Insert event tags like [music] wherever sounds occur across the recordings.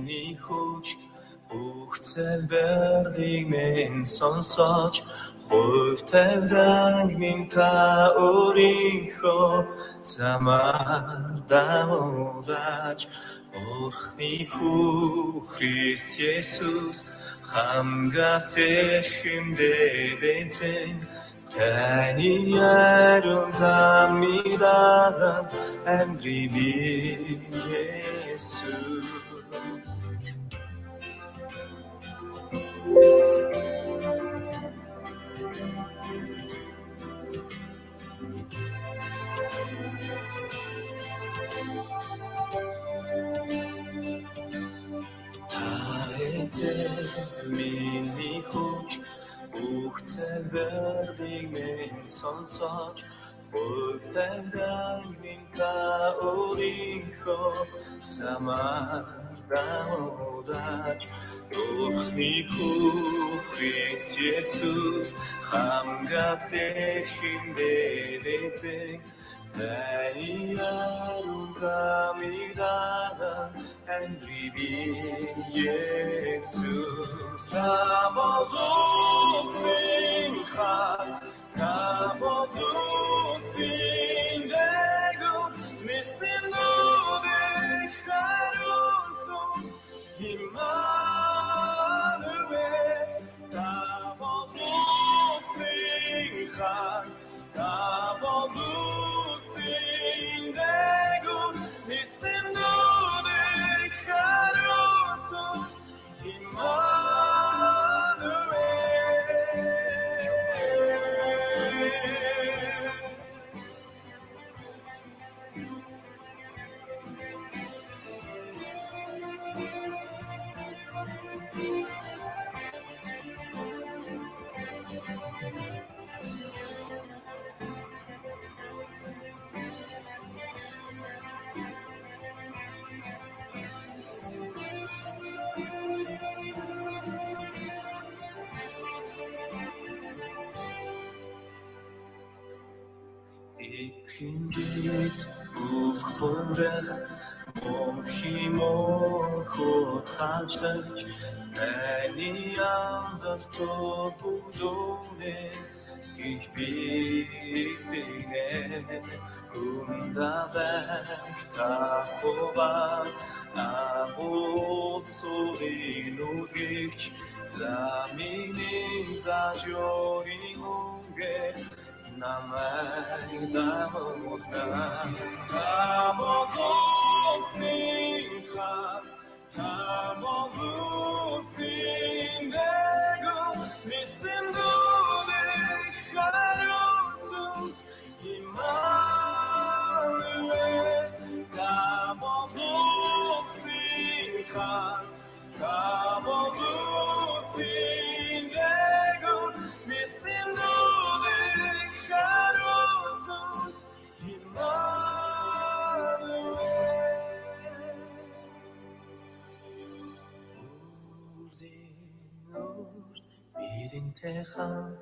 Миний хүч бүх залбирлыг минь сонсож хувь тавьдаг минь та өөрийнхөө замаар давуулж Орхны хүү Христ Есүс хамгаас эрхэмдээд эзэн Таны ярун замидаа амдри би Есүс бүх цэвэрлийг минь сонсож Хөлтэндан минь та өөрийнхөө замаар даудаач Духны хүү Христ Есүс Beni yarımda midana en ribiyet Tabozu simcha Tabozu sindegu Misinu decharusus Immanuel Tabozu simcha Tabozu Oh Хинжит өвхөрөх Мохимо хот хачлагч таны амдас топудоне гэж бидэнэ хүндавэх та хова агуулсурын na merda vamos dar. Tamovu simcha, tamovu sindegu, nisindu verisharusus, Immanuel. Tamovu simcha, Ирэнтэй хамт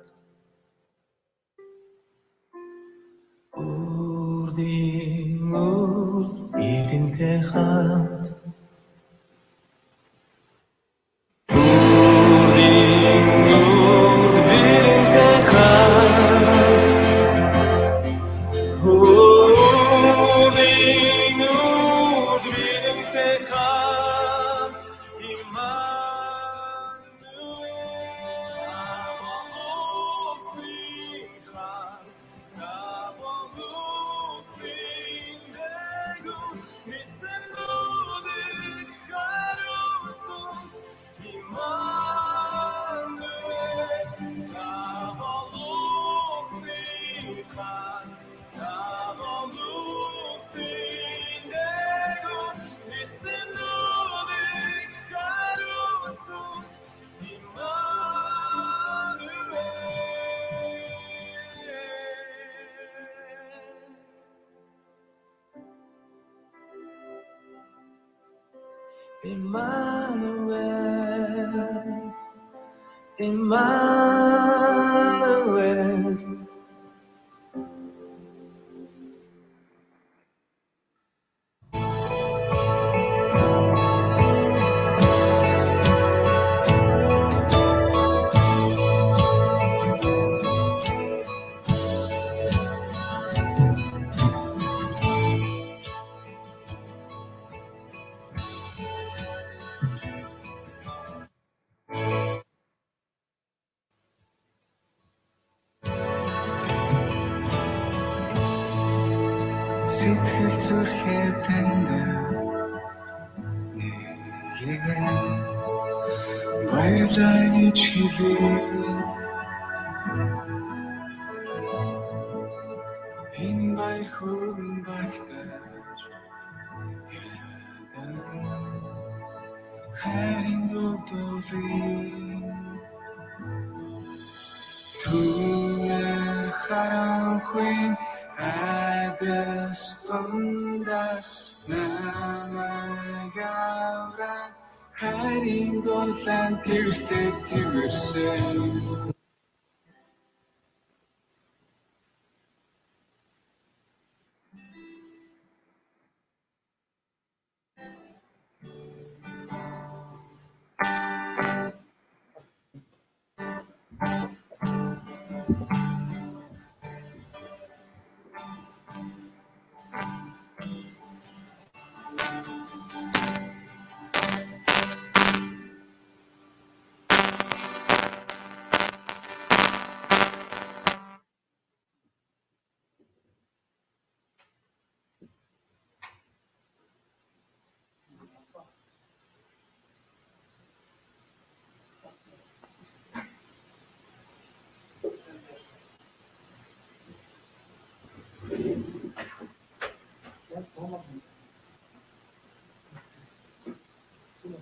Үрдийн үрд ирэнтэй Сэтгэл зүрхээ нэгээд баярлаа гэж хэлээ Харин дулаан тэртээ тэрсэн Миний авч хармэн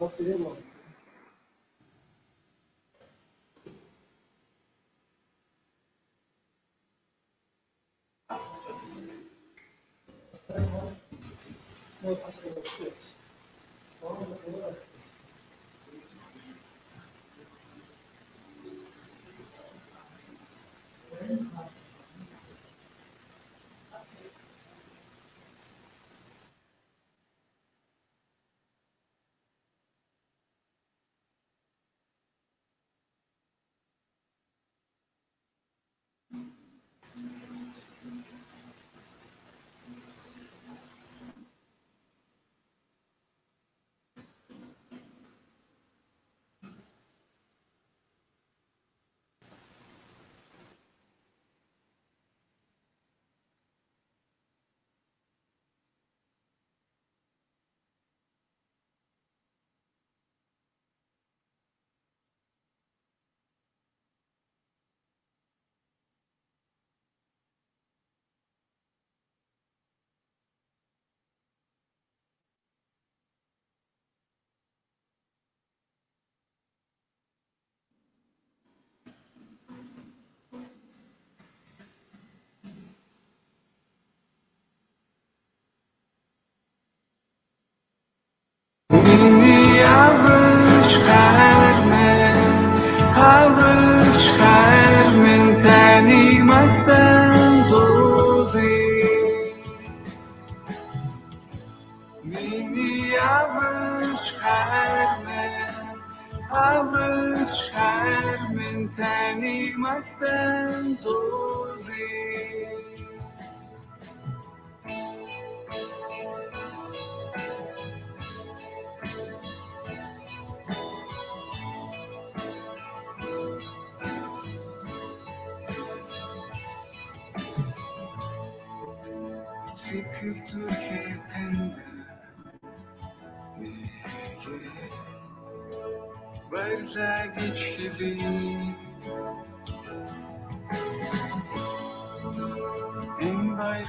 авч хармэн таны магтан дүүзээ Миний авч хармэн авч хармэн баярлаа гэж хэлье энэ баяр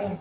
哎呀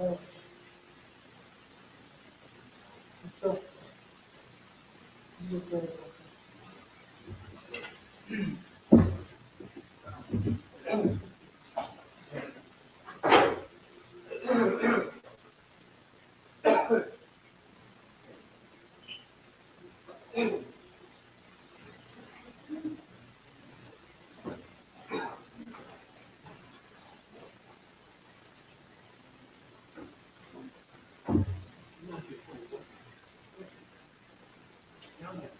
と、と、入れております。Thank you. 两百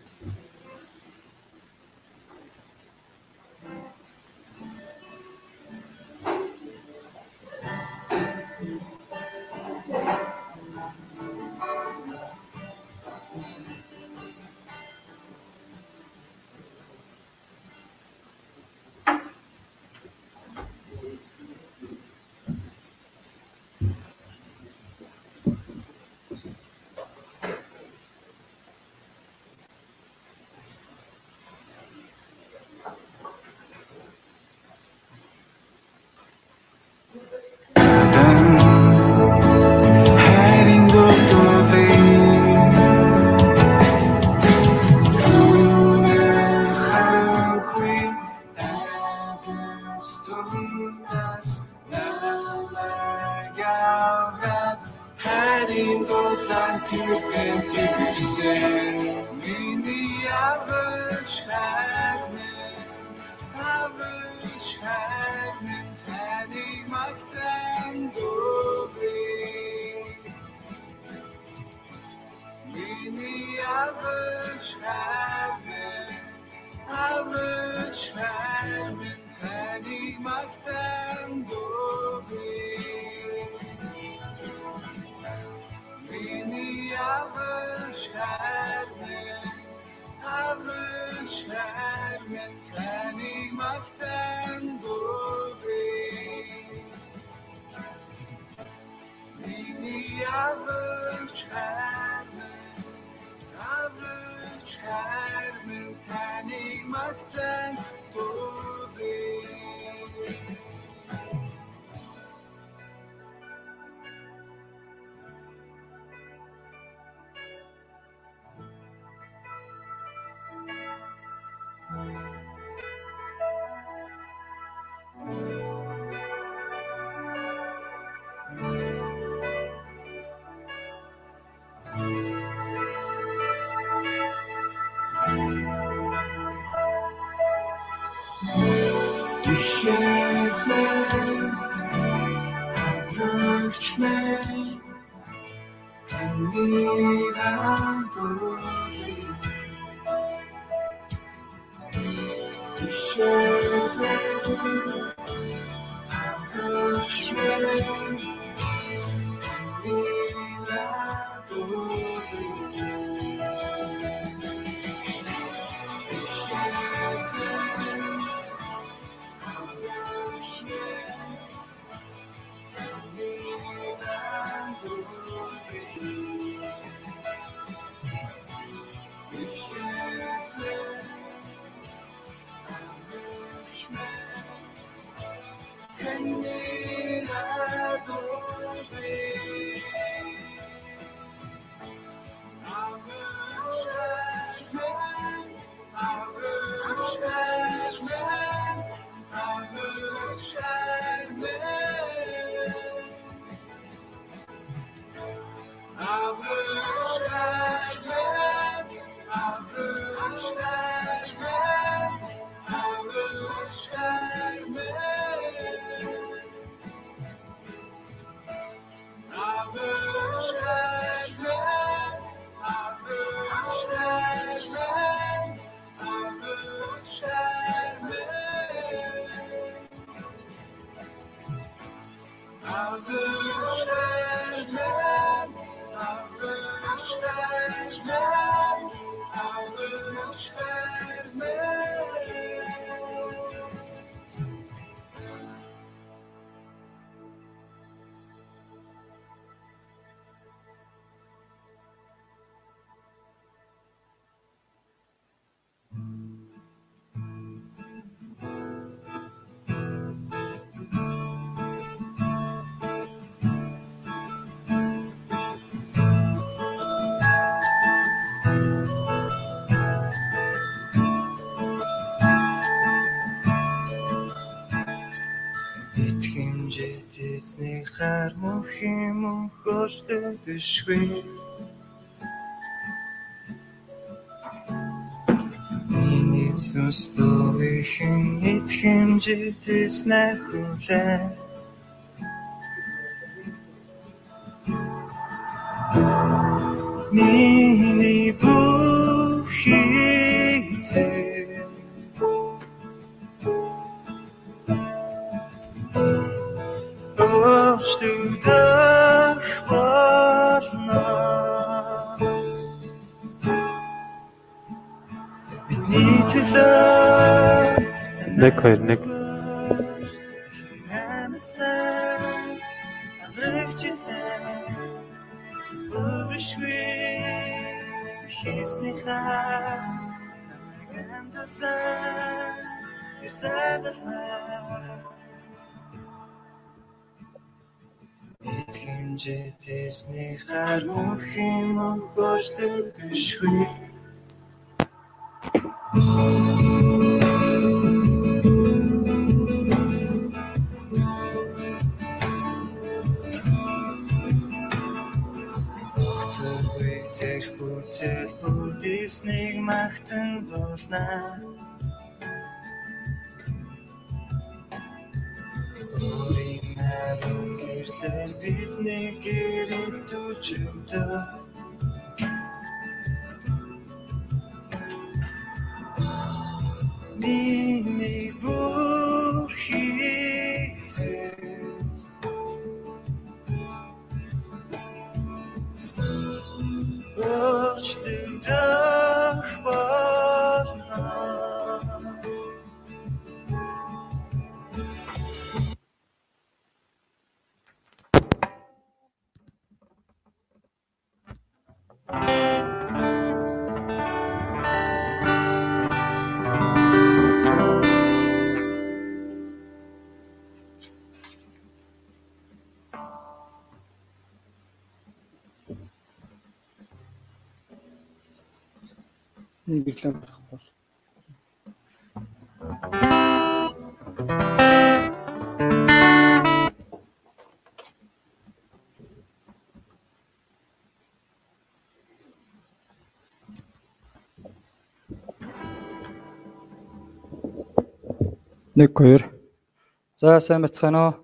Итгэмжит эзний хар мөх юм хөшлөдөшгүй Миний сүстөхийн итгэмжит эзнээ хүрээ Миний бүх хийцээ Өөрчлөгдөх болно. Бидний төлөө 1 2 1 Хийснийхаа гэмтсэн тэр цаадалмаа Гэт хэмжээтэсний хар мөх юм бошдог төшгүй Бүтэл бүдэснийг махтан дуулнаа Өөрийн нарийн гэрлэн бидний гэрэлтүүлж өгдөө Миний бүх Нэг биглээ байхгүй бол. Нэг хоёр. За сайн бацгаана уу?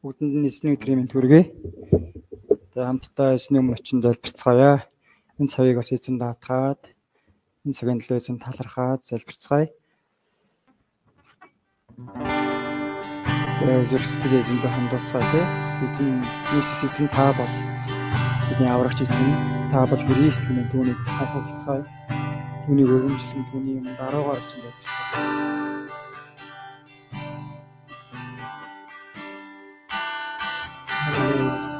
Бүгдэнд нь эзний өдрийн мэнд хүргэе. За хамтдаа эзний өмнө очин залбирцгаая. Энэ цагийг бас эзэн даатгаад энэ цагийн төлөө эзэн талархаад залбирцгаая. Тэгээ зүрхсдэг эзэндээ хандуулцгаа тий. Эзэн Иесус эзэн та бол бидний аврагч эзэн. Та бол Христ гэнэ түүнийг санахулцгаая. Түүнийг өргөмжлөн түүний юм дараагаар очин залбирцгаая. Өрөбэсэт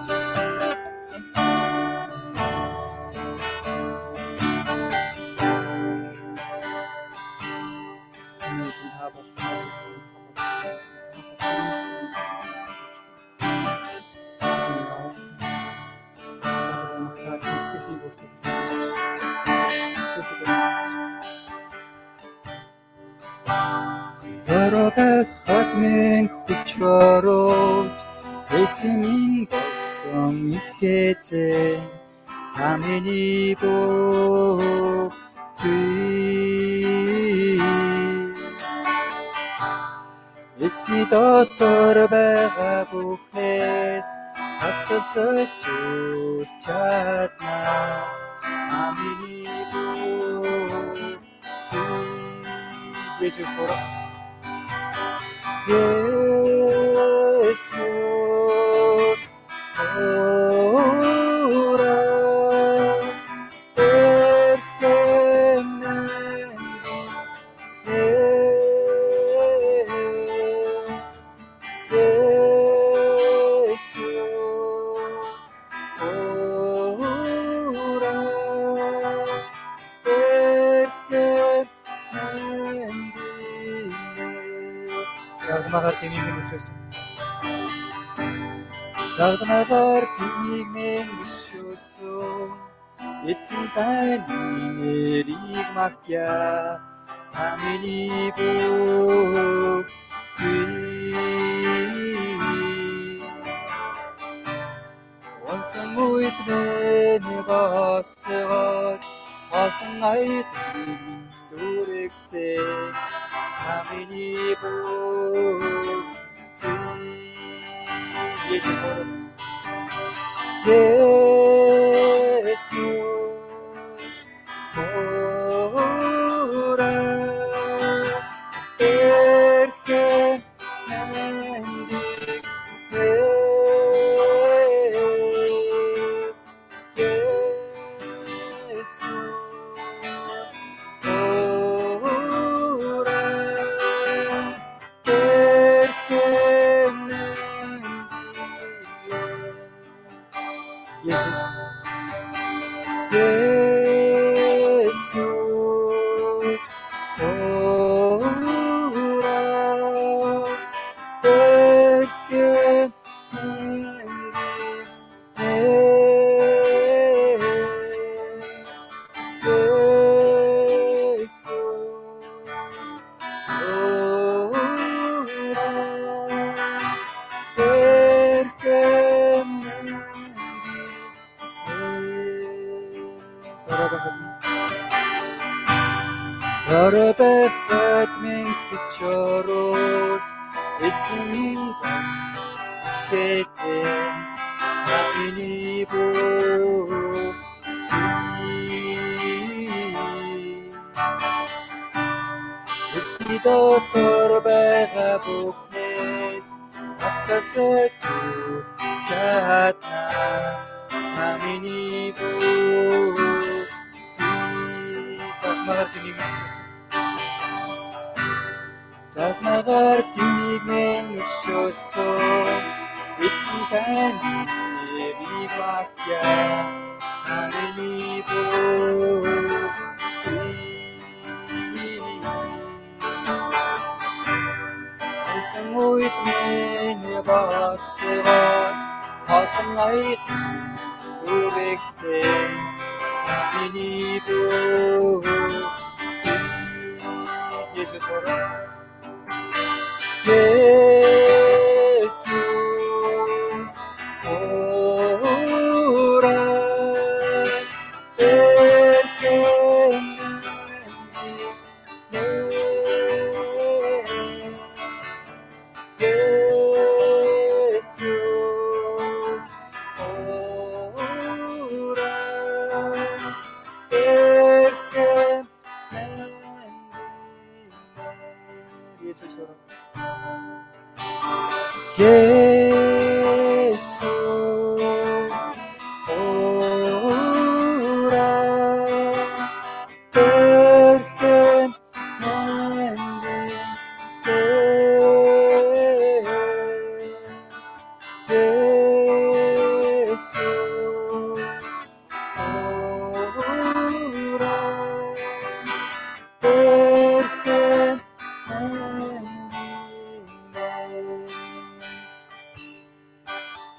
Загнагаар тэмийг минь өшөөсөн. Загнагаар тэмийг минь өшөөсөн. Эцэн таны нэрийг магтъя. Амины бүх зүй. Онсон үед 하느니 보증 예수. 예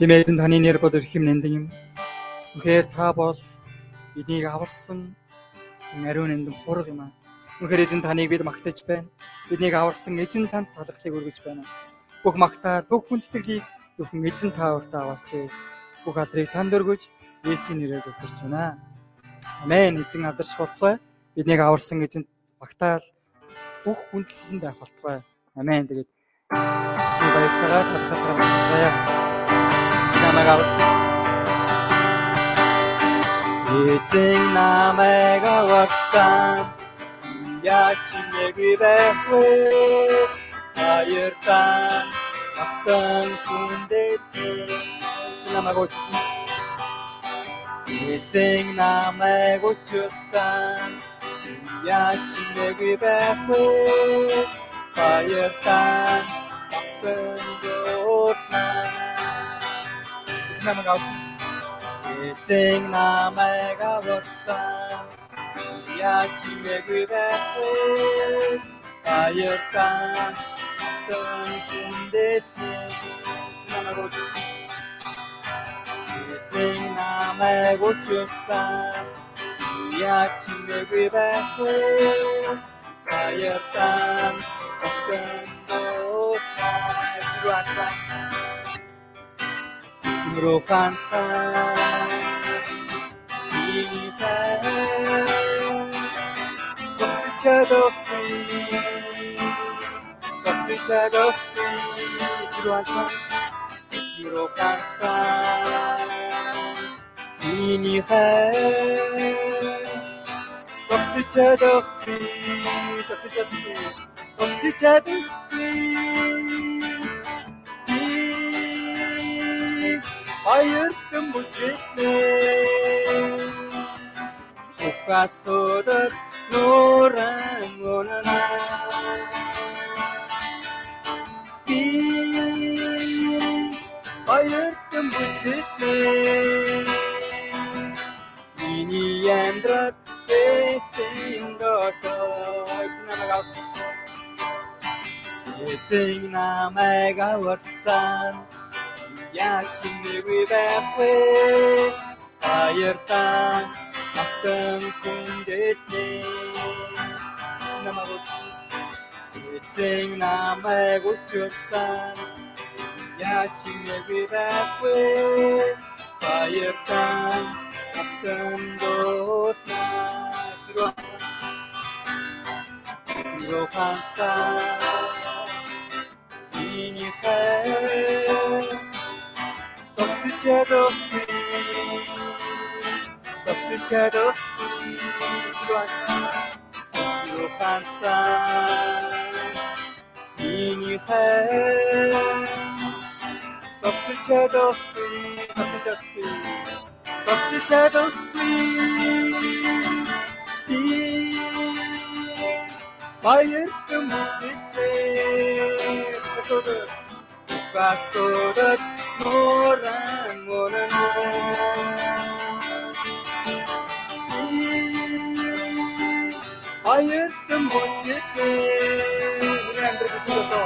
Имэйзэн таны нэр бодор химнэндэн юм. Үнэхээр та бол биднийг аварсан ариун эндэн хураг юм аа. Үнэхээр эзэн таныг бид магтаж байна. Биднийг аварсан эзэн танд талархлыг өргөж байна. Бүх магтаал, бүх хүндэтгэлийг зөвхөн эзэн та өртөө аваач. Бүх алдрыг танд өргөж Есүсийн нэрээр зөвхөрч байна. Амен. Эзэн алдарч болтугай. Биднийг аварсан эзэн магтаал бүх хүндлэлэн байх болтугай. Амен. Тэгээд эзний баяртайгаар талхахаар магтцгаая. Намайг аварсан. Эзэн намайг аварсан. Яа чимээгүй байх вэ? Баяртай автан хүндэт эзэн намайг аварсан. Эзэн намайг аварсан. Яа чимээгүй байх вэ? Баяртай автан дөрнаа намайг авсан. Эзэн намайг авсан. Яа чимээгүй байх вэ? Баяртай тэн хүндэт намайг авсан. Эзэн намайг авсан. Яа чимээгүй байх вэ? Баяртай тэн дөрван Эзэмрүү ганцаа Миний тань Зогсож чадахгүй Зогсож чадахгүй Эзэмрүү ганцаа Эзэмрүү ганцаа Миний хай Зогсож чадахгүй Зогсож чадахгүй Зогсож чадахгүй ayırttım bu ciddi Buka sorut nuran onana Bir ayırttım bu ciddi Ini yendrat Eting doko Eting nama gaus Eting nama gaursan Etin namay gawarsan Яг чимээгүй байх вэ? Баяртай автан хүндэтнэ. Намайг эцэг намайг учирсан. Яг чимээгүй байх вэ? Баяртай автан дутна. руу ганцаа миний хай зогсож чадах зогсож чадах руу ганцаа миний хай зогсож чадах зогсож чадах зогсож чадах Баяр хүмүүстээ асуудаг басуудад норан мөрөн Баяр хүмүүстээ амьдрах төлөө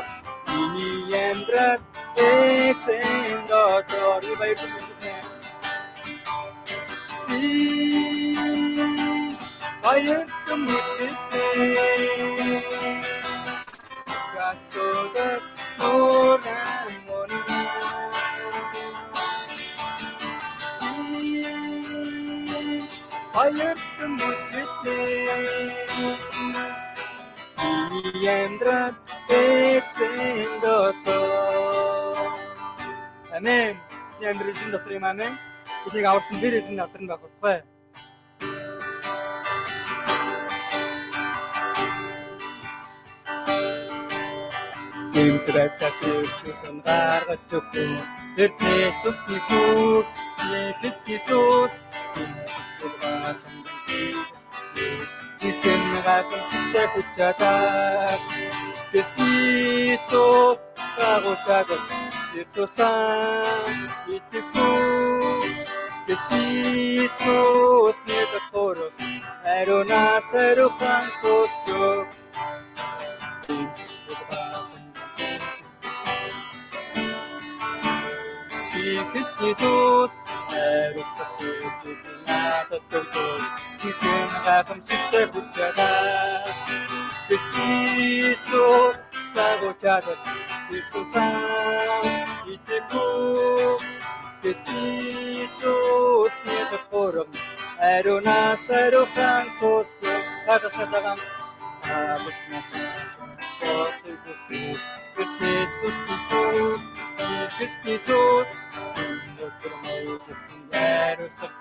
миний амьдрах эцэн дотор баяр хүмүүстээ Баяр хүмүүстээ Gasodot Moran Hayır mutluluk Yendrat etsin doktor Amen. Яндэр эзэн дотор юм амин. Энийг аварсан бэр эзэн дотор нь байх болтугай. Гэмтрэтээс өвчсөн гаргаж өгсөн. Эртний цусны бүр чи sana Dicenme la consulta escuchata Vestizo sagochata Esto san y te Vestizo sneta toro Ero nasero pan socio Jesús, eres sacerdote. Христос Чихэн гатан читэй хүчадаа Христос сагочаад Христосан итгэв Христос нэг тохор Арона сарухан цосё Христос Эрусасэт надад төгөө Чихэн гайхамшигтай хүчээр Христос сагочаад Христосан итгэв Христос нэг хором Арона сарухан цосё Хагасна цагаан Хагасна Христос Христос Христос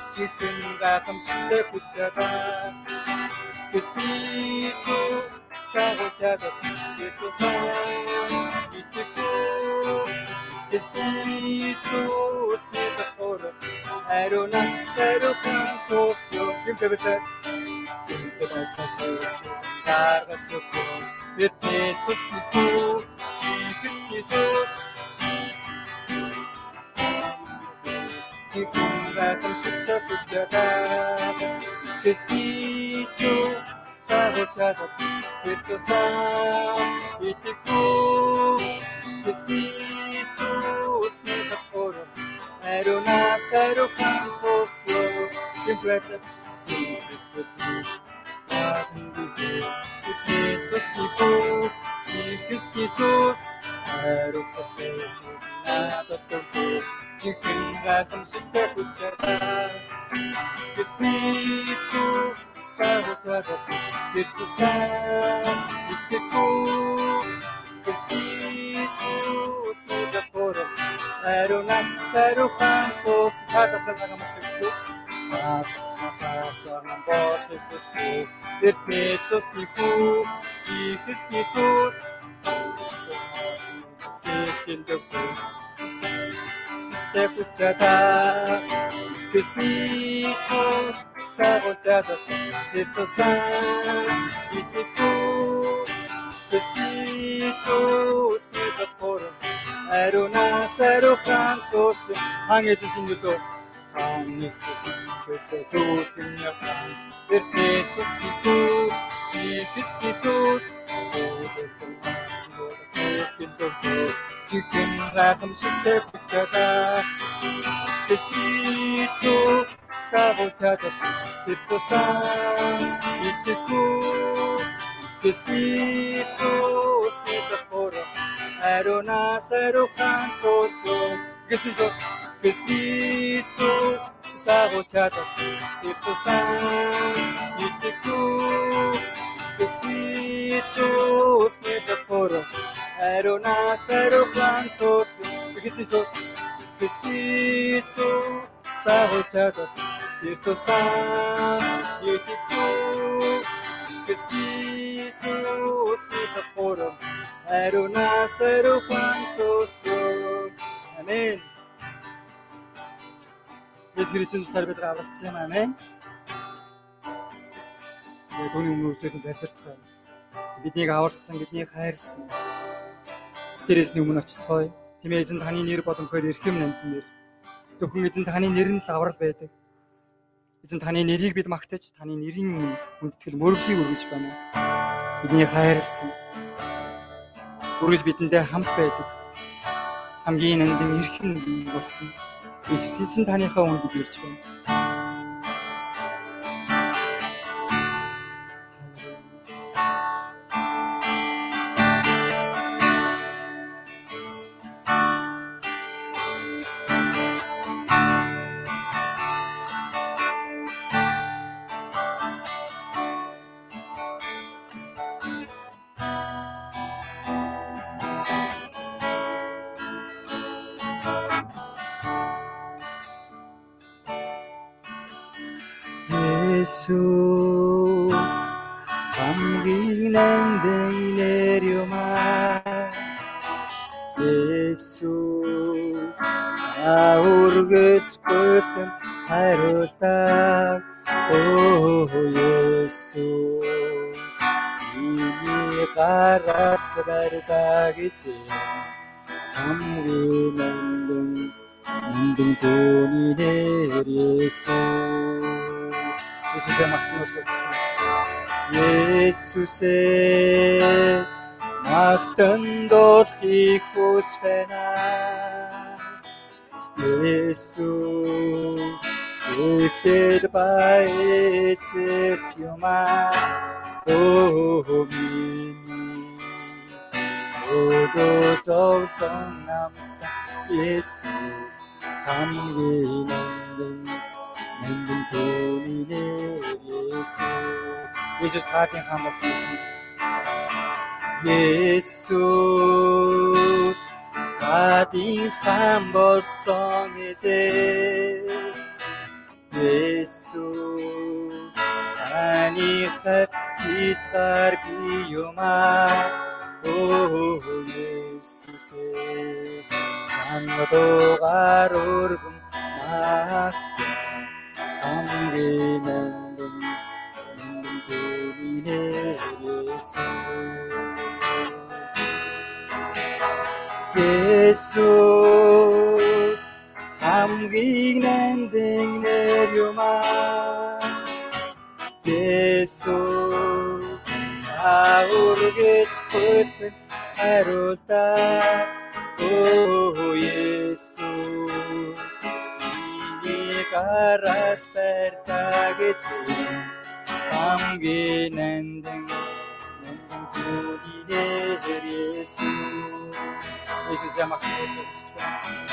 지킨다 삼십대 붙여다 그스피츠 사고차가 비교서 이티쿠 그스피츠 스미다 코르 에로나 세로칸 소시오 김페베테 김페베테 소시오 자가 쪼코 미티츠 스피츠 지키스피츠 지키스피츠 la consulta dichiarata, che spiccio sarociata piccio sa, e che fu, che spiccio smita foro, ero nas, ero جگريها تمسكها كتها تسنيتو ساو تبكو تتسام تتكو تسنيتو تدفورو أرونا سارو خانسو سبحاتا سلسة مكتبو Repetos pipu, dices que tus, se que lo que Христос нэг хором Арона сарухан цос Хан Есүсийн нэрээр Хан Есүсийн нэрээр зүтгэн явсан Христос итгэв Христос rakamsi terpecada Vestido sabotada Destrozar y te tú Vestidos metáfora Aronas aerocantoso Vestido Vestido sabotada Destrozar y te tú Vestidos metáfora итгэв Кэстицо снитахор Арона сарухан цосо Кэстицо Кэстицо саготад тэр тусан итгэв Кэстицо снитахор Арона сарухан цосо Амен Есүс Христос тусаар бид аврагдсан юм амин. Түүний өмнө үрдэн залбирцгаая. Биднийг аварсан, биднийг хайрсан. Тэрээс өмнө очицгоё. Тэмээ эзэн таны нэр боломхоор эрхэм нэмтэн нэр. Зөвхөн эзэн таны нэр нь л аврал байдаг. Эзэн таны нэрийг бид магтаж, таны нэрийн өмнө хүндэтгэл мөрөглийг өргөж байна. Бидний хайрлсан. Үргэлж бидэндээ хамт байдаг. Хамгийн нандин эрхэм болсон. Иесус эзэн таныхаа бид ирж байна. Jesus, come London, London, Tony, Jesus. We just had him on the season. Jesus. Fatin fambo song it is. Yesu, stani khat itar ki yoma. Oh, oh, oh Yesu. Түүний нэр Есүс Есүс хаатын хаан болсон эзэн Есүс хаатын хаан болсон эзэн Есүс таны хат хизгаар би юмаа Оо Есүсээ чангагаар өргөн магтаа хамгийн нандин нандин түүний нэр Есүс хамгийн нандин нэр юмаа Есүс таургэж хөтөн хариултаа Оо хамгийн нандин нандин түүний нэр Есүс Есүс ямаг хэлж байна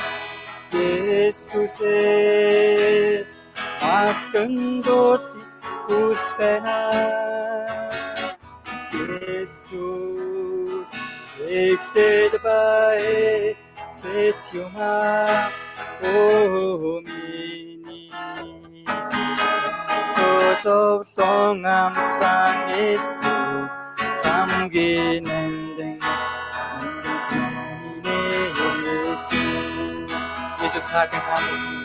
Есүсээ магтан дуулахыг хүсэж байна Есүс эхлээд бай цэс юма оо миний зовлон амсан Есүс хамгийн нандин Есүс хаатын хаасан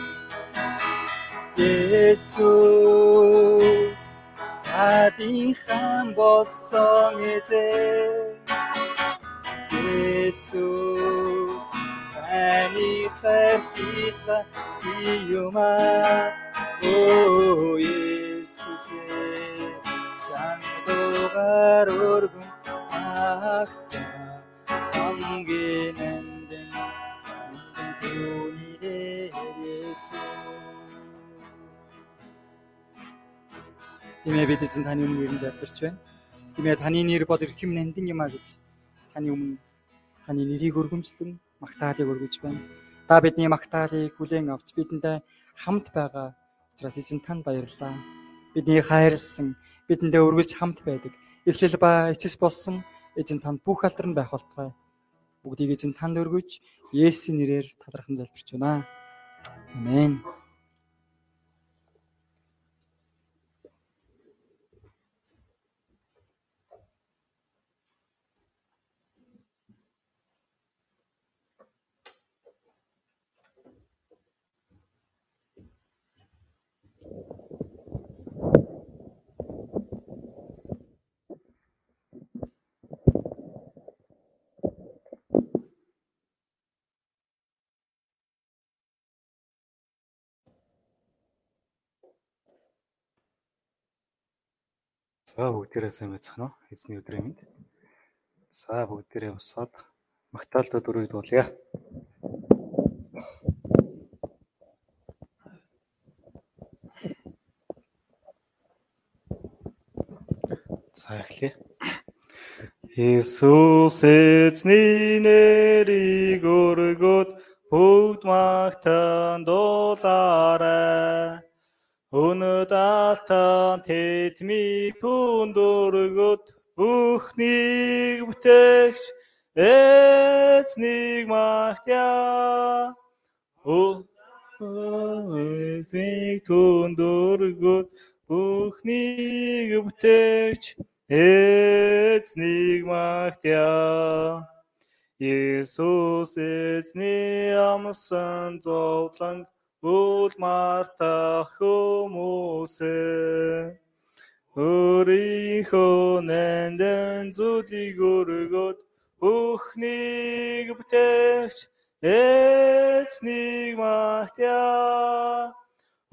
Есүс хаатын хаан болсон эзэн Есүс таны хайрхица юма Оо Есүс чандуугаар өргөн ахта Есүсээ чангуугаар өргөн ахтаа хамгийн амдан түүнийрээ Есүс Тэмээ бид эзэн таны өмнө ирэн залбирч байна. Тэмээ таны нэр бол эрхэм нандин юм а гэж таны өмнө таны нэрийг өргөмжлөн магтаалыг өргөж байна. Та бидний магтаалыг хүлээн авч бидэнтэй хамт байгаа учраас эзэн танд баярлалаа. Бидний хайрлсан, бидэндээ өргөлж хамт байдаг. Эхлэл ба эцэс болсон эзэн танд бүх алдар нь байх болтугай. Бүгдийг эзэн танд өргөж Есүсийн нэрээр талархан залбирч байна. Амен. За бүгдээрээ сайн байцгаана уу? Эзний өдрийн мэнд. За бүгдээрээ босоод магтаалдаа дөрөв дуулъя. За эхлэе. Иесус эзний нэрийг өргөд бүгд магтан дуулаарай. Өнөд алтан тэдмий түндөргөд бүхнийг бүтээгч эзнийг магтъя. Эзнийг түндөргөд бүхнийг бүтээгч эзнийг магтъя. Иесус эзний амсан зовлон үл мартах хүмүүсээ өөрийнхөө нандин зүйлийг өргөд бүхнийг бүтээгч эзнийг магтъя.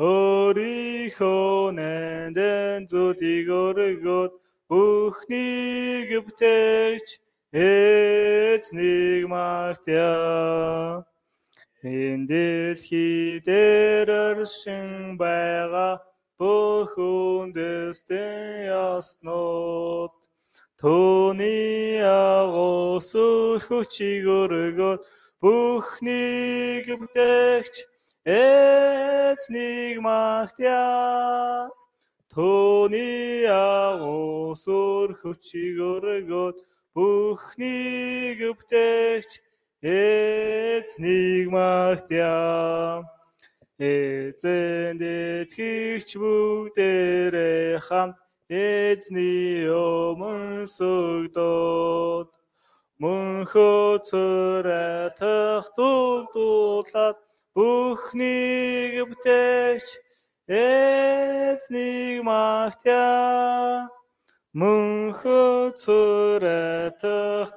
Өөрийнхөө нандин зүйлийг өргөд бүхнийг бүтээгч эзнийг магтъя. Энэ дэлхий дээр оршин байгаа бүх үндэстэн яснууд Төвний агуус хүчиг өргөд бүхнийг бүтээгч эзнийг магтъя. Төвний агуус хүчиг өргөд бүхнийг бүтээгч эзнийг магтъя. Эзэн дэтгэгч бүгдээрээ хамт эзний өмнө сүгдөөд мөн хөцөрэтэх дуулаад бүхнийг бүтээгч эзнийг магтъя. Мөн хөцөрэтэх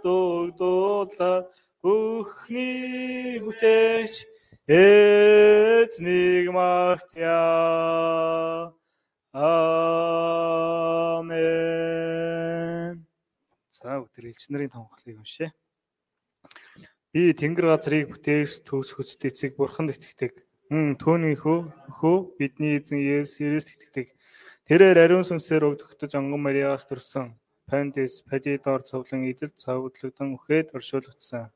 дуулаад бүхнийг бүтээгч эзнийг магтъя. Амен. За өдөр элчнэрийн томхлыг уншъя. Би тэнгэр газрыг бүтээгч төвс хөцөд эцэг бурхан итгэдэг. Мм түүний хөө бидний эзэн Есүс Христ итгэдэг. Тэрээр ариун сүнсээр өгдөгтөж онгон Мариас төрсөн. Пандис, Падидор цовлон идэл цавдлагдсан үхээд оршуулгдсан.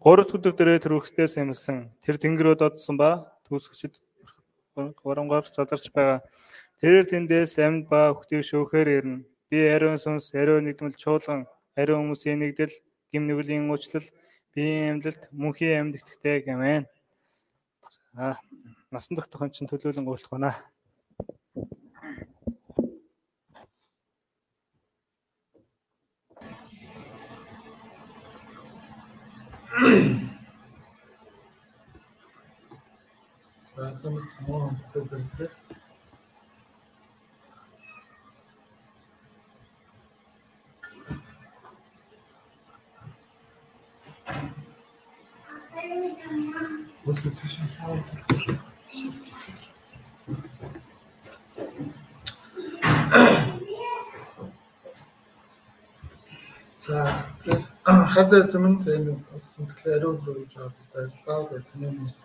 Гурав дахь өдөр дээрээ тэр үхсдээ сэмэлсэн. Тэр тэнгэрөө додсон ба төс хүчит горомгоор задарч байгаа. Тэрээр тэндээс амьд ба хөтийг шөөхөр ирнэ. Би ариун сүнс, ариун нэгдмэл чуулган, ариун хүмүүсийн нэгдэл, гим нүглийн уучлал, биеийн амьдлалт, мөнхийн амьд итгэдэг амен. За насан дах тохон чинь төлөөлөн уулах байна. some more presented. Хадаа зэмэнд энэ сэтгэлээ ариун руу гэж баярлалаа юм хүмүүс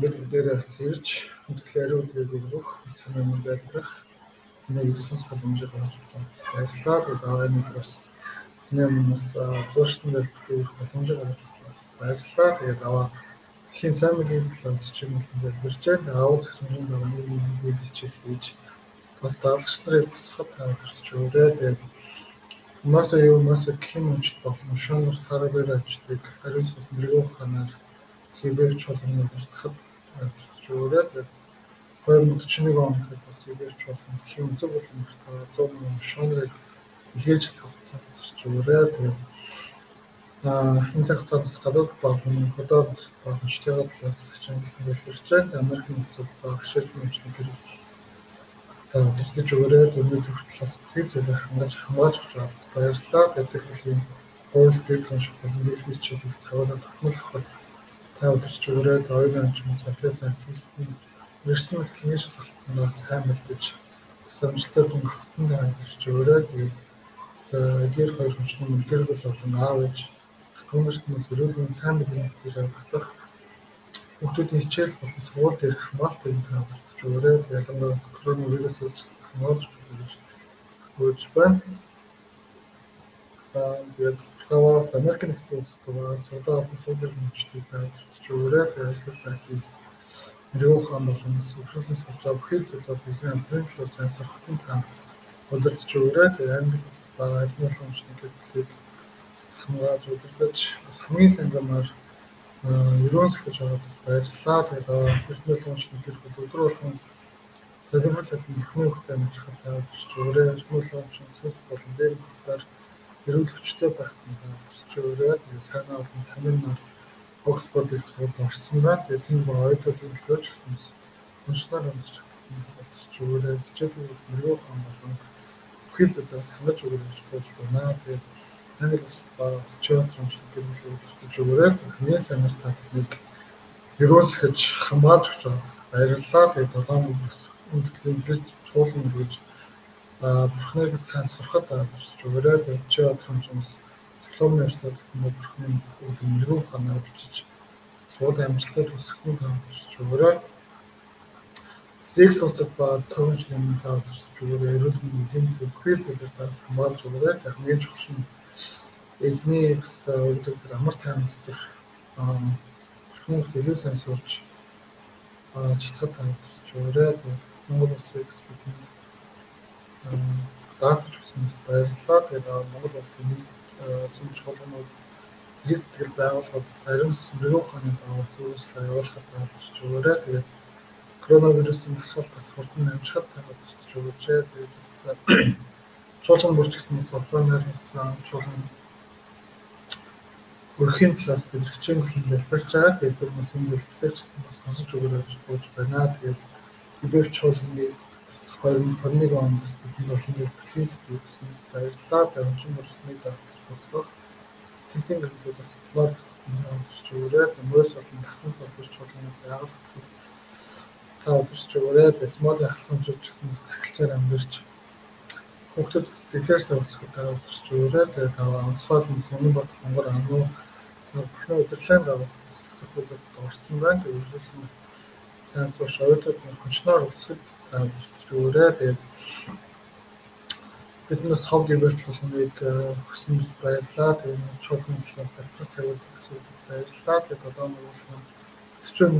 бид бүгдээрээ бас ирж сэтгэлээ ариун руу өгөх санаа юм байлгах нэг ихэнх боломжтой болж баярлалаа нэг бас нэг хүмүүс зуршин дээр өгөх боломжтой болж баярлалаа тэгээд аваа Дэлхийн сайн мэдээг талаас чимэл залбирч байна. Аав зөвхөн нэг нэг хичээл хийж бас даалгч нарыг босгоход тавьж өгөөрэй. Тэгээд Маса юу маса кимч болно. Шонор царабэр очдаг. Харин сүс мэрэгөө ханаар Сибирь чуулганы өгөөрэй. Тэгээд 2041 онд бас Сибирь чуулган дэлхийн өнцөг болон 100 мянган шонорыг илгээж тавьж өгөөрэй. Тэгээд а энэ цагтаа бас гадаад болон хотод боломжтойгоо талаас Чингис хэлбэрч байна. Америкийн нөхцөл баг шил нэмжлэг бэлдэж өгөөрэй. Өнөөдөр хүртэл бас бүх зүйлийг хангаж хамгаалж байгаа баярлалаа. Хэлхийн хууль бэлтгэн шугал нэрхий чиглэл цагаараа тогтмол авахд та өдөрч өгөөрэй. Оюун амжмаас алзаасан нэрсэн мэтлэгийн шалгалтнаас сайн бэлдэж самжилтад өнгөтөн тааж өгөөрэй. Тэгээд гэр хоёр хүчний мэлгэр бол болон аав ээж Түүнээс өрөөлөн сайн мэдээ гэж авах хүмүүсийн хичээл болон сургууль дээрх хамгаалалтыг таамаглаж өгөөрэй. Ялангуяа коронавирусээс хамгаалж өгч өгч байна. Тэгээд Таваас Америк нэгдсэн улсад байгаа судаа олон суулийн хүчтэй таамаглаж өгөөрэй. Тэгээд сайхын Мэрэгүү хаан болон сүрхлэн сурчаа бүхэл зүйлээс эсрэг амтрын талаас сайн сурахтан та удирдах өгөөрэй. Сайн ерөөн сахиж байгаадас баярлалаа. Тэгээд эртнээс унш нэгэр өдөр болгон залбирласан бүхэн хөхтэй амжихад тавьж өөрөө унш сүнс болон дээр хөхтөр эрүүл хүчтэй байх тавьж өөрөө санаа болон тамир нар Оксфорд их сургуульд орсон байна. Тэгээд тийм ба ойдолын төлөөч гэсэн уншнаар уншиж тавьж өөрөө хичээлүүд мөрөө болон бүхэл зүйлээс хангаж өгөх гэж байна. Тэгээд Англи бас театр шиг гэрүүлж өгөөрэй. Эхнээс амар та техник ерөөл сахиж хамгаалж өгч байгаа. Баярлалаа. Тэгээд долоон бүс үндэтгэлийн бич чуулган гэж бурхныг сайн сурахад авч өгөөрэй. Тэгээд театр хүмүүс дипломын ажлаар гэсэн бурхны үүдэн ерөөл ханаа бичиж сууд амжилтад хүсэхүн хамж өгөөрэй. Зэг сонсох ба юм таавч өгөөрэй. Ерөөл мэндийн зөвхөн тас хамгаалж өгөөрэй. Техникийн чухал эзний бас өгдөг тэр амар тайван дотор хүмүүс илүү сайн сурч читгад тавьж өөрөө Монгол улсыг бидний даатгаж өгснөөс баярлалаа. Тэгээд Монгол улсын сүмж холбоонууд листгэл байгуулахад сарим сүмрэг ухааны байгуулалт зүйлс явуулахад тавьж өөрөө тэгээд коронавирусын халахалт бас хурдан амжихад тавьж өгөөч. Тэгээд чуулган бүрч гэсэн судалгаанаар хийсэн чуулган өрхийн талаас хичээн болон залбирч байгаа. Тэгээд зөв хүмүүс энэ дэлгэцэж бас сонсож өгөөж бууж байна. Тэгээд бид чуулганы 2021 онд бидний болон дэлгэцийн спикерс баярлалаа. Дамжин болсныг босгох. Тэнгэрийн гэрэлтүүд бас блог хийж өгөөд мөрөөс болон дахин салбарч чуулганы байгууллагыг та удирч өгөөд смол ахлагчид гэсэн бас тахилчаар амьдарч хүүхдүүд дэлгэр савцгууд дараа удирч өгөөд тэгээд онцгой сонин бод монгол амуу бүхэн удирдлагын байгууллагаас зөвхөн орсон байна. Тэгээд сайн сууш ойдод хүчнээр үсгэд өөрөө тэгээд биднээс хог ивэрч болгоныг хүснээс баярлаа. Тэгээд чуулганы талаас цагууд гэсэн баярлаа. Тэгээд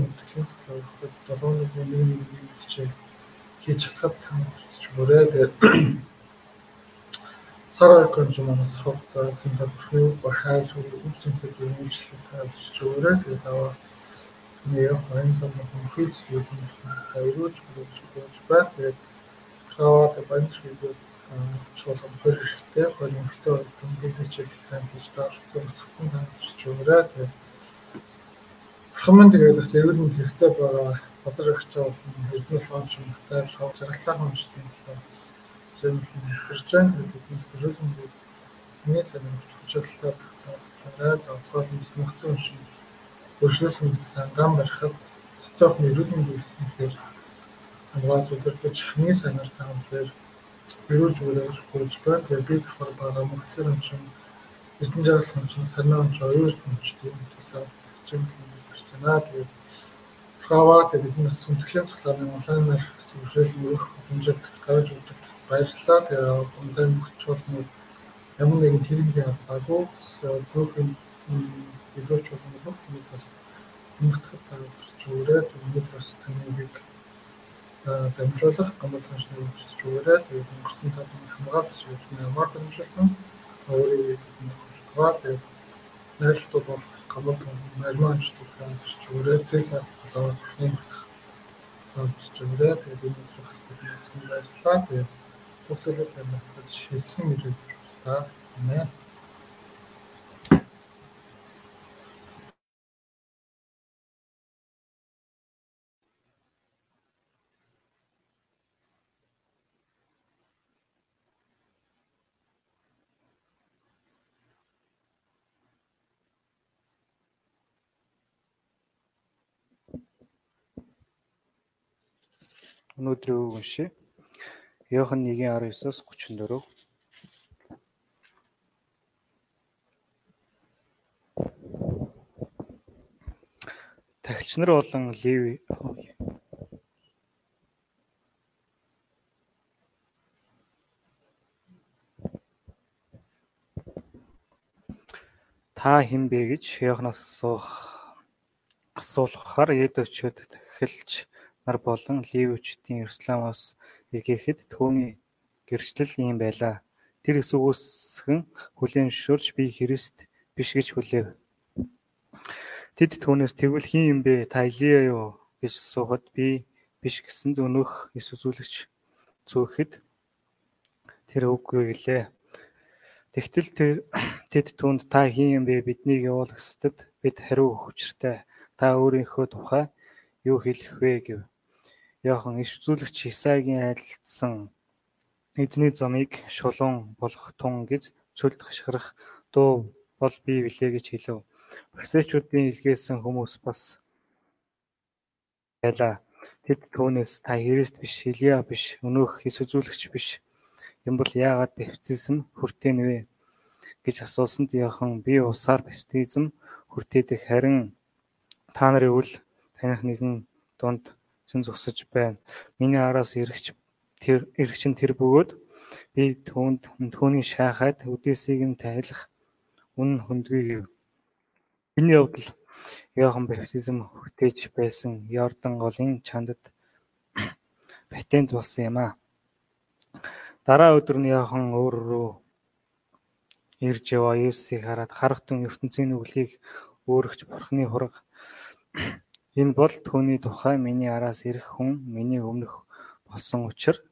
нэгтгэлийн цагт долоон уулын нэг нэг хичээл хийж чадхад тань өрөө тэгээд Сара конжуманаас хогтой Сингапурын бахаар өвчнөд үйлчлэг тавьж өөрөө тэгээд аваа нэг хоёр зам хөлж үзэн хоёрооч бүгд болж байх тэгээд хаваад банцрыг чуулган хэрэгтэй мөртөө дүнгийн хичээл сайн хийж даалцсан зөвхөн тавьж өөрөө тэгээд Хаман тэгээд бас эвэрн хэрэгтэй байгаа. Бодлого өгч байгаа хэдэн лонч мөхтэй жаргалсан хүнчтэй талаас зөвлөсөн хэлж байна. Бидний сөрөглөн миний санамж хүчлэлтэй багтаасараад онцгой хүмүүс нөхцөл шиг өршлөсөн санган барихад стокны эрүүл үйлснээр хамгаалж удирдах хамгийн санаар таамаглаар эрүүл зүгээр гүйж байна. Тэгээд би давхар байгаа мөхцөл өмчм Эрдэнэ жаргал хүн чинь санаа онч оюун хүч тийм талаас хэмжээнд гарч байна. Тэгээд Хаваа тэгээд биднээс сүнтгэлийн цоглооны онлайнаар зөвшөөрөл өгөх хэмжээд гаргаж өгдөг баярлалаа. Тэгээд онлайн мөхчүүд ямар нэгэн хэрэглээ аваагүй группийн төлөвч болох хүмүүс бас нэгтгэх тавьж өгөрэй. Тэгээд бас таныг дамжуулах гомдлогч нэг өгөрэй. Тэгээд өнгөрсөн тав хамгаас шийдэх ямар дамжуулсан өөрийн хэлбэрээ тэгээд найралтууд болох гомдлогч нармаачдад хамтарч өгөрэй. Цэсаа болоо нэг хамтарч өгөрэй. Тэгээд энэ учраас бидний баярлалаа. Тэгээд бүгдээ тамирч хэлсэн мөрөд та Amen. Өнөөдрийн үг уншия. Иохан 1:19-оос 34. Тагч нар болон Леви Та хэн бэ гэж Иоханоос асуух асуулахаар Едочуд тахилч нар болон Ливичдийн Иерусалимаас илгээхэд түүний гэрчлэл ийм байлаа. Тэр эсвгүйсгэн хүлээн зөвшөөрч би Христ биш гэж хүлээв. Тэд түүнээс "Тэгвэл хэн юм бэ? Та Илия юу?" гэж асуухад би биш гэсэнд өнөөх ёс үзүүлэгч зөөхэд тэр үгүй гэлээ. Тэгтэл [coughs] тэд түүнд та хэн юм бэ? Биднийг явуул гэсэд бид хариу учиртай. Та өөрийнхөө тухай юу хэлэх вэ гэв. Яахан иш үзүүлэгч Исаигийн айлдсан эзний замыг шулуун болох тун гэж цөлд хашгирах дуу бол би билээ гэж хэлв. Фарисеучуудын илгээсэн хүмүүс бас байлаа. Тэд түүнээс та Христ биш, Илия биш, өнөөх Хис үзүүлэгч биш юм бол яагаад баптизм хүртээ нвэ гэж асуусанд яхан би усаар баптизм хүртээдэг харин та нарын үл таних нэгэн дунд зэн зогсож байна. Миний араас эргэж тэр эргчин тэр бөгөөд би түүнд түүний шаахад үдээсийг нь тайлах үн хөндгий гэв. Энэ явдал Иохан баптизм хүртээж байсан Йордан голын чандад патент болсон юм а. Дараа өдөр нь Иохан өөр рүү ирж яваа Есүсийг хараад харахтун ертөнцийн нүглийг өөрөгч Бурхны хураг энэ бол түүний тухай миний араас ирэх хүн миний өмнөх болсон учраас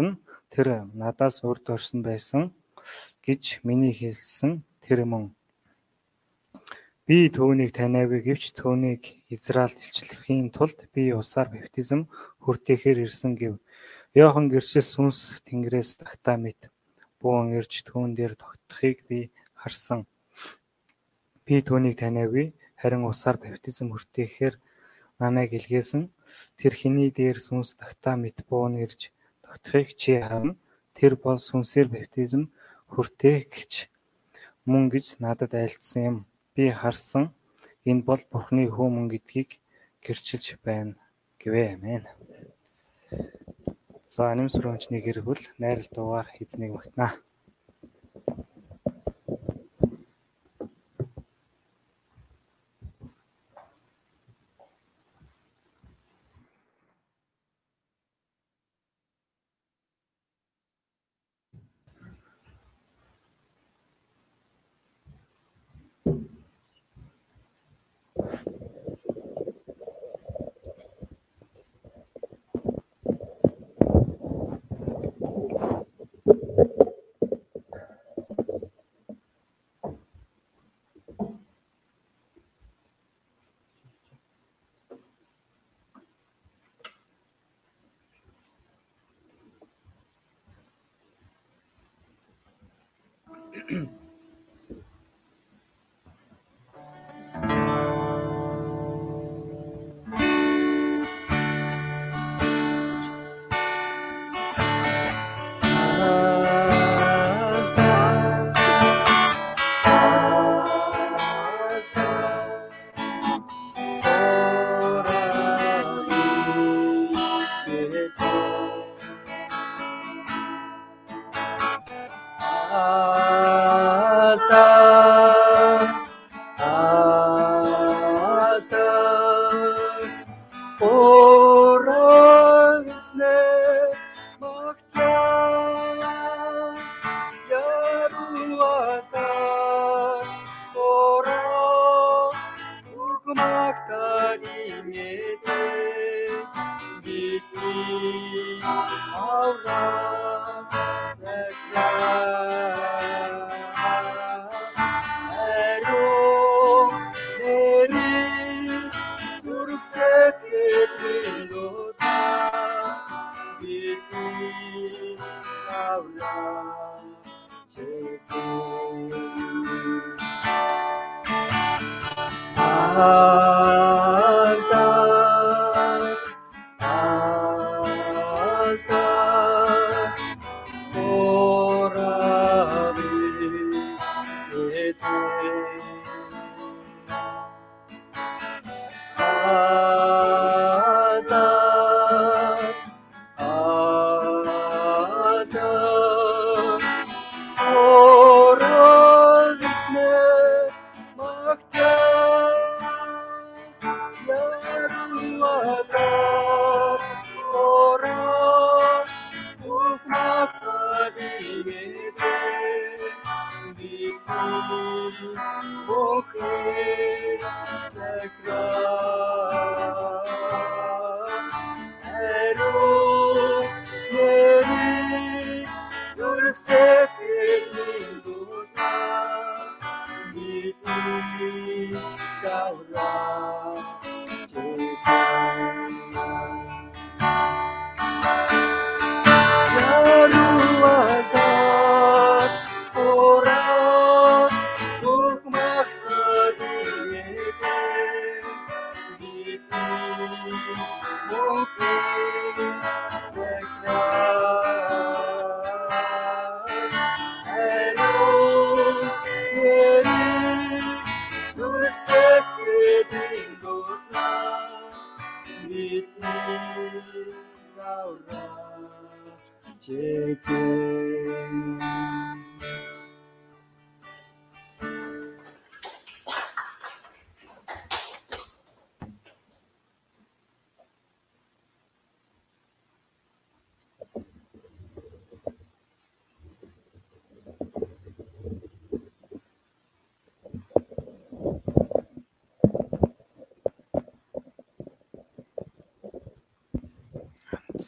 нь тэр надаас урд орсон байсан гэж миний хэлсэн тэр мөн Би түүнийг таниагүй гэвч түүнийг Израильд илчлэхийн тулд би усаар баптизм хүртээхээр ирсэн гэв. Йохан гэрчил сүнс тэнгэрээс тагтаа мэт буун ирж түүн дээр тогтхыг би харсан. Би түүнийг таниагүй харин усаар баптизм хүртээхээр намайг илгээсэн тэр хэний дээр сүнс тагтаа мэт буун ирж тогтхыг чи харна. Тэр бол сүнсээр баптизм хүртээгч мөн гэж надад айлдсан юм би харсан энэ бол Бурхны хүү мөн гэдгийг гэрчилж байна гэвэ. Амен. За нэмсрөмчний гэргүүл найрал дуугаар эзнийг магтнаа.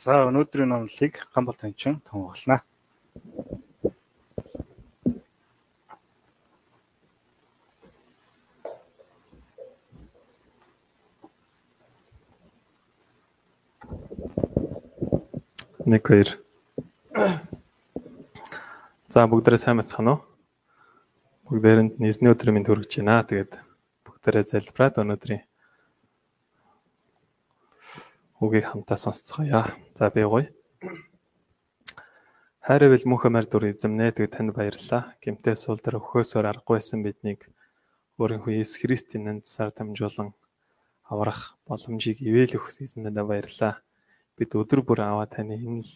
За өнөөдрийн номлыг Гамбал тончин тунгаглана. Нэг хоёр. За бүгдээрээ сайн бацхан уу? Бүгдээрэнд нийсний өдрийн минь төрөж байна. Тэгээд бүгдээрээ залбираад өнөөдрийн үгийг хамтаа сонсцгоё. За би гоё. Хайрвал мөнхөмөр дүр эзэмнэ тэгээд танд баярлалаа. Гэмтээ сул дээр өхөөсөөр аргагүй байсан биднийг өөрийнхөө Иесус Христийн нэрээр тусаар дамжуулан аврах боломжийг ивэл өгс эзэнэдэ баярлалаа. Бид өдөр бүр аваа таны энэ л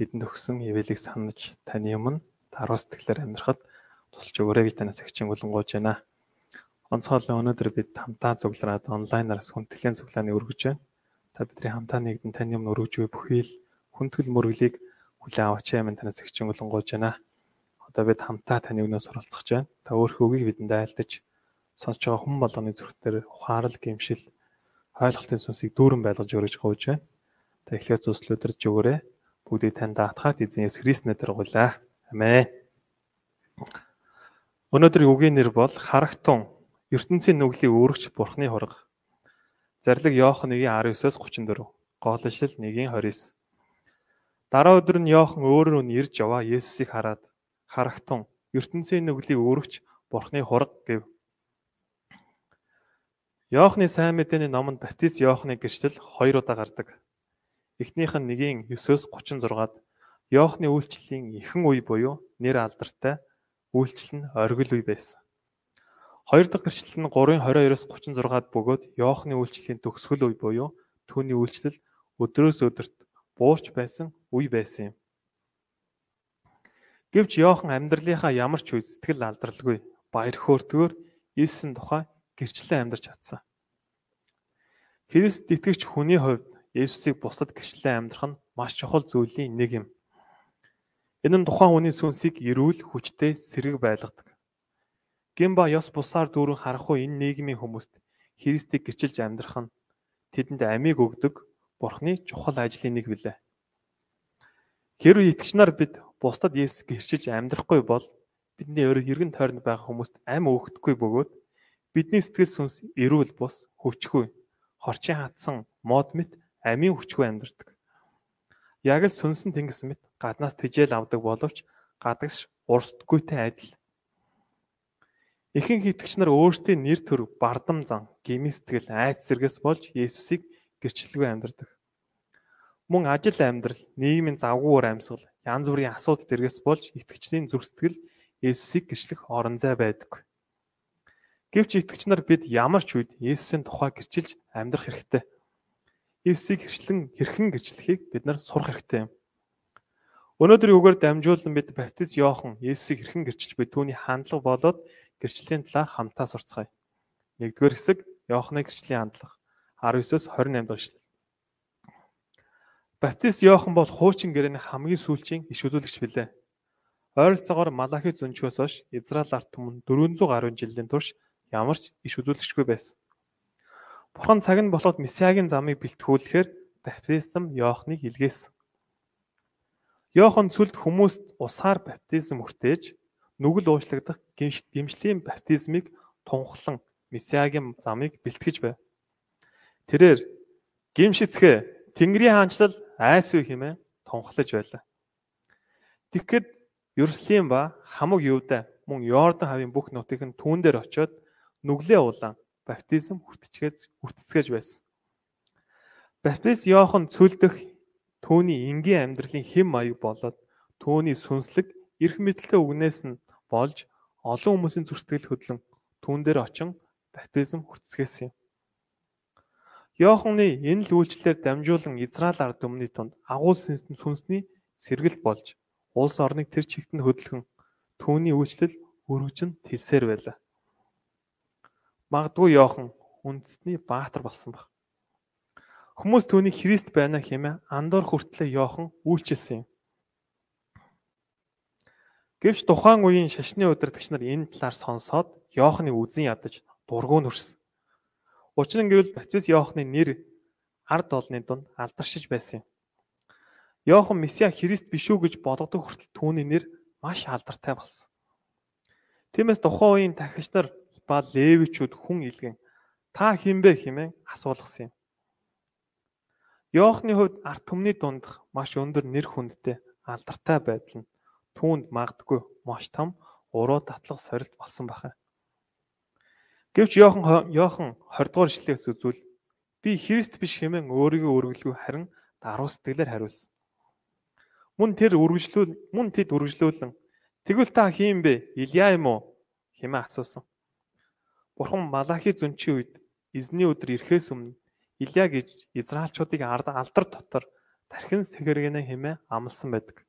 бидэнд өгсөн ивэлийг санаж таны өмнө даруй сэтгэлээр амьдрахад тусалж өгөөрэй гэж танаас агчин болонгооч байна. Онцгойлон өнөөдөр бид хамтаа цуглараад онлайнаар хүндэтгэлийн цуглааны өргөж байна. Та бидний хамтаа нэгдэн таны өмнө өргөж буй бүхий л хүндэтгэл мөрөглийг хүлээн аваач юм танаас агчин болонгооч байна. Одоо бид хамтаа таны өгнөөс оролцох байна. Та өөрхөө үгийг бидэнд айлтаж сонсож байгаа хүн болгоны зүрх дээр ухаарал гэмшил ойлголтын сүнсийг дүүрэн байлгаж өргөж гоож байна. Та эхлээд зүслүүдэрж өгөөрэй. Бүгдийг тань даатгаад эзэн Есүс Христнээр дэргуулаа. Амен. Өнөөдрийн үгийн нэр бол харагтун ертөнцийн нүглийг өөрөгч Бурхны хураг. Зарлиг Иохан 1:19-с 34. Гоолчлол 1:29. Дараа өдөр нь Иохан өөрөө нь ирж яваа Есүсийг хараад харагтун ертөнцийн нүглийг өөрөгч Бурхны хураг гэв. Иохны сайн мэдээний номонд баптист Иохны гэрчлэл хоёр удаа гардаг. Эхнийх нь 1:9-с 36-ад Иохны үйлчлэлийн эхэн үе буюу нэр алдартай үйлчлэл нь оргил үе байсан. Хоёр дахь гэрчлэл нь 3:22-с 36-ад бөгөөд Иохны үйлчлэлийн төгсгөл үе буюу түүний үйлчлэл өдрөөс өдөрт буурч байсан үе байсан юм. Гэвч Иохан амьдралынхаа ямар ч үе сэтгэл алдралгүй баяр хөөртгөөр Иесийн тухай гэрчлэн амьдарч чадсан. Христ итгэгч хүний хувьд Есүсийг бусдад гэрчлэн амьдрах нь маш чухал зүйлийн нэг юм. Энэ нь тухайн хүний сүнсийг эрүүл хүчтэй сэрэг байлгадаг. Гин ба ёс бусаар дүүрэн харахгүй энэ нийгмийн хүмүүст Христийг гэрчилж амьдрах нь тэдэнд амийг өгдөг Бурхны чухал ажлын нэг билээ. Хэрвээ итгэгч нар бид бусдад Есүс гэрчилж амьдрахгүй бол бидний өөр эргэн тойронд байгаа хүмүүст ам өгөхгүй бөгөөд бидний сэтгэл сүнс эрүүл бус хүчгүй хорчин хатсан мод мэт амийн хүчгүй амьдардаг. Яг л сүнсэн тэнгис мэт гаднаас тижэл авдаг боловч гадагш урсдаггүйтэй адил. Ихэнх итгэгч нар өөрсдийн нэр төр бардам зан, гимийн сэтгэл, айц зэргээс болж Есүсийг гэрчлэлгүй амьдардаг. Мөн ажил амьдрал, нийгмийн завгуур амьсгал, янз бүрийн асуудал зэргээс болж итгэгчдийн зүрх сэтгэл Есүсийг гэрчлэх орон зай байдаг. Гэвч итгэгч нар бид ямар ч үед Есүсийн тухай гэрчилж амьдрах хэрэгтэй. Есүсийг хэрчлэн хэрхэн гэрчлэхийг бид нар сурах хэрэгтэй юм. Өнөөдрийн үгээр дамжуулан бид баптист Иохан Есүсийг хэрхэн гэрчилж буй түүний хандлага болоод гэрчлийн талаар хамтаа сурцгаая. Нэгдүгээр хэсэг Иоханы гэрчлийн хандлага 19-с 28 дахь эшлэл. Баптист Иохан бол хуучин гэрээний хамгийн сүүлчийн иш үзүүлэгч билээ. Ойролцоогоор Малахи зөнчөөс хойш Израиль ард түмэн 400 гаруй жилийн турш ямар ч иш үзүүлэгчгүй байсан. Бурхан цаг нь болоод Месиагийн замыг бэлтгүүлэхээр баптизм Иохныг илгээсэн. Иохан цүлд хүмүүст усаар баптизм хүртээж нүгэл уучлагдах гимшлийн баптизмыг тунхлан Месиагийн замыг бэлтгэж байв. Тэрээр гимшицгээ Тэнгэрийн хаанчлал айсгүй хэмээн тунхлаж байлаа. Тэгэхэд Ерслим ба хамаг Юуда мөн Йордан хавийн бүх нутгийг нь түүн дээр очиод нүглээ улаан баптизм хүртчихэж хүртцгээж байсан. Баптист Иохан цүлдэх түүний энгийн амьдралын хэм маяг болоод түүний сүнслэг эрх мэдэлтэй үгнээс нь болж олон хүмүүсийн зүрстгэл хөдлөн түүн дээр очин баптизм хүртцгээсэн юм. Иоханны энэ л үйлчлэлээр дамжуулан Израиль ард түмний тунд агуул сүнсний сэргэлт болж улс орныг тэр чигт нь хөдөлгөн түүний үйлчлэл өргөжин тэлсээр байлаа. Магадгүй Иохан үндэстний баатар болсон баг. Хүмүүс түүний Христ байна хэмээн андуур хүртлээ Иохан үйлчилсэн юм. Гэвч тухайн үеийн шашны удирдагч нар энэ талаар сонсоод Иоханы үзэн ядаж дургуун хүрсэн. Учир нь гэвэл Баптист Иоханы нэр ард олны дунд алдаршиж байсан юм. Иохан Месиа Христ биш үү гэж бодогдох хүртэл түүний нэр маш алдартай болсон. Тиймээс тухайн үеийн тахилч нар ба левичүүд хүн илгэн та хинбэ хэмээн асуулгасан юм. Йоохны хувьд арт түмний дундх маш өндөр нэр хүндтэй алдартай байдал нь түүнд магдгүй маш том уруу татлах сорилт болсон байна. Гэвч Йохан Йохан 20 дугаар ишлээс үзвэл би Христ биш хэмээн өөрийгөө өргөлгүй харин даруй сэтгэлээр хариулсан. Мөн тэр үргэлжлүүл мөн тэд үргэлжлүүлэн тэгвэл та хийм бэ? Илия юм уу? хэмээн асуусан. Бурхан Малахи зөнчийн үед эзний өдөр ирэхээс өмнө Илия гэж Израильчуудыг алдар дотор тархин сэхэргэнэ хэмээн амласан байдаг.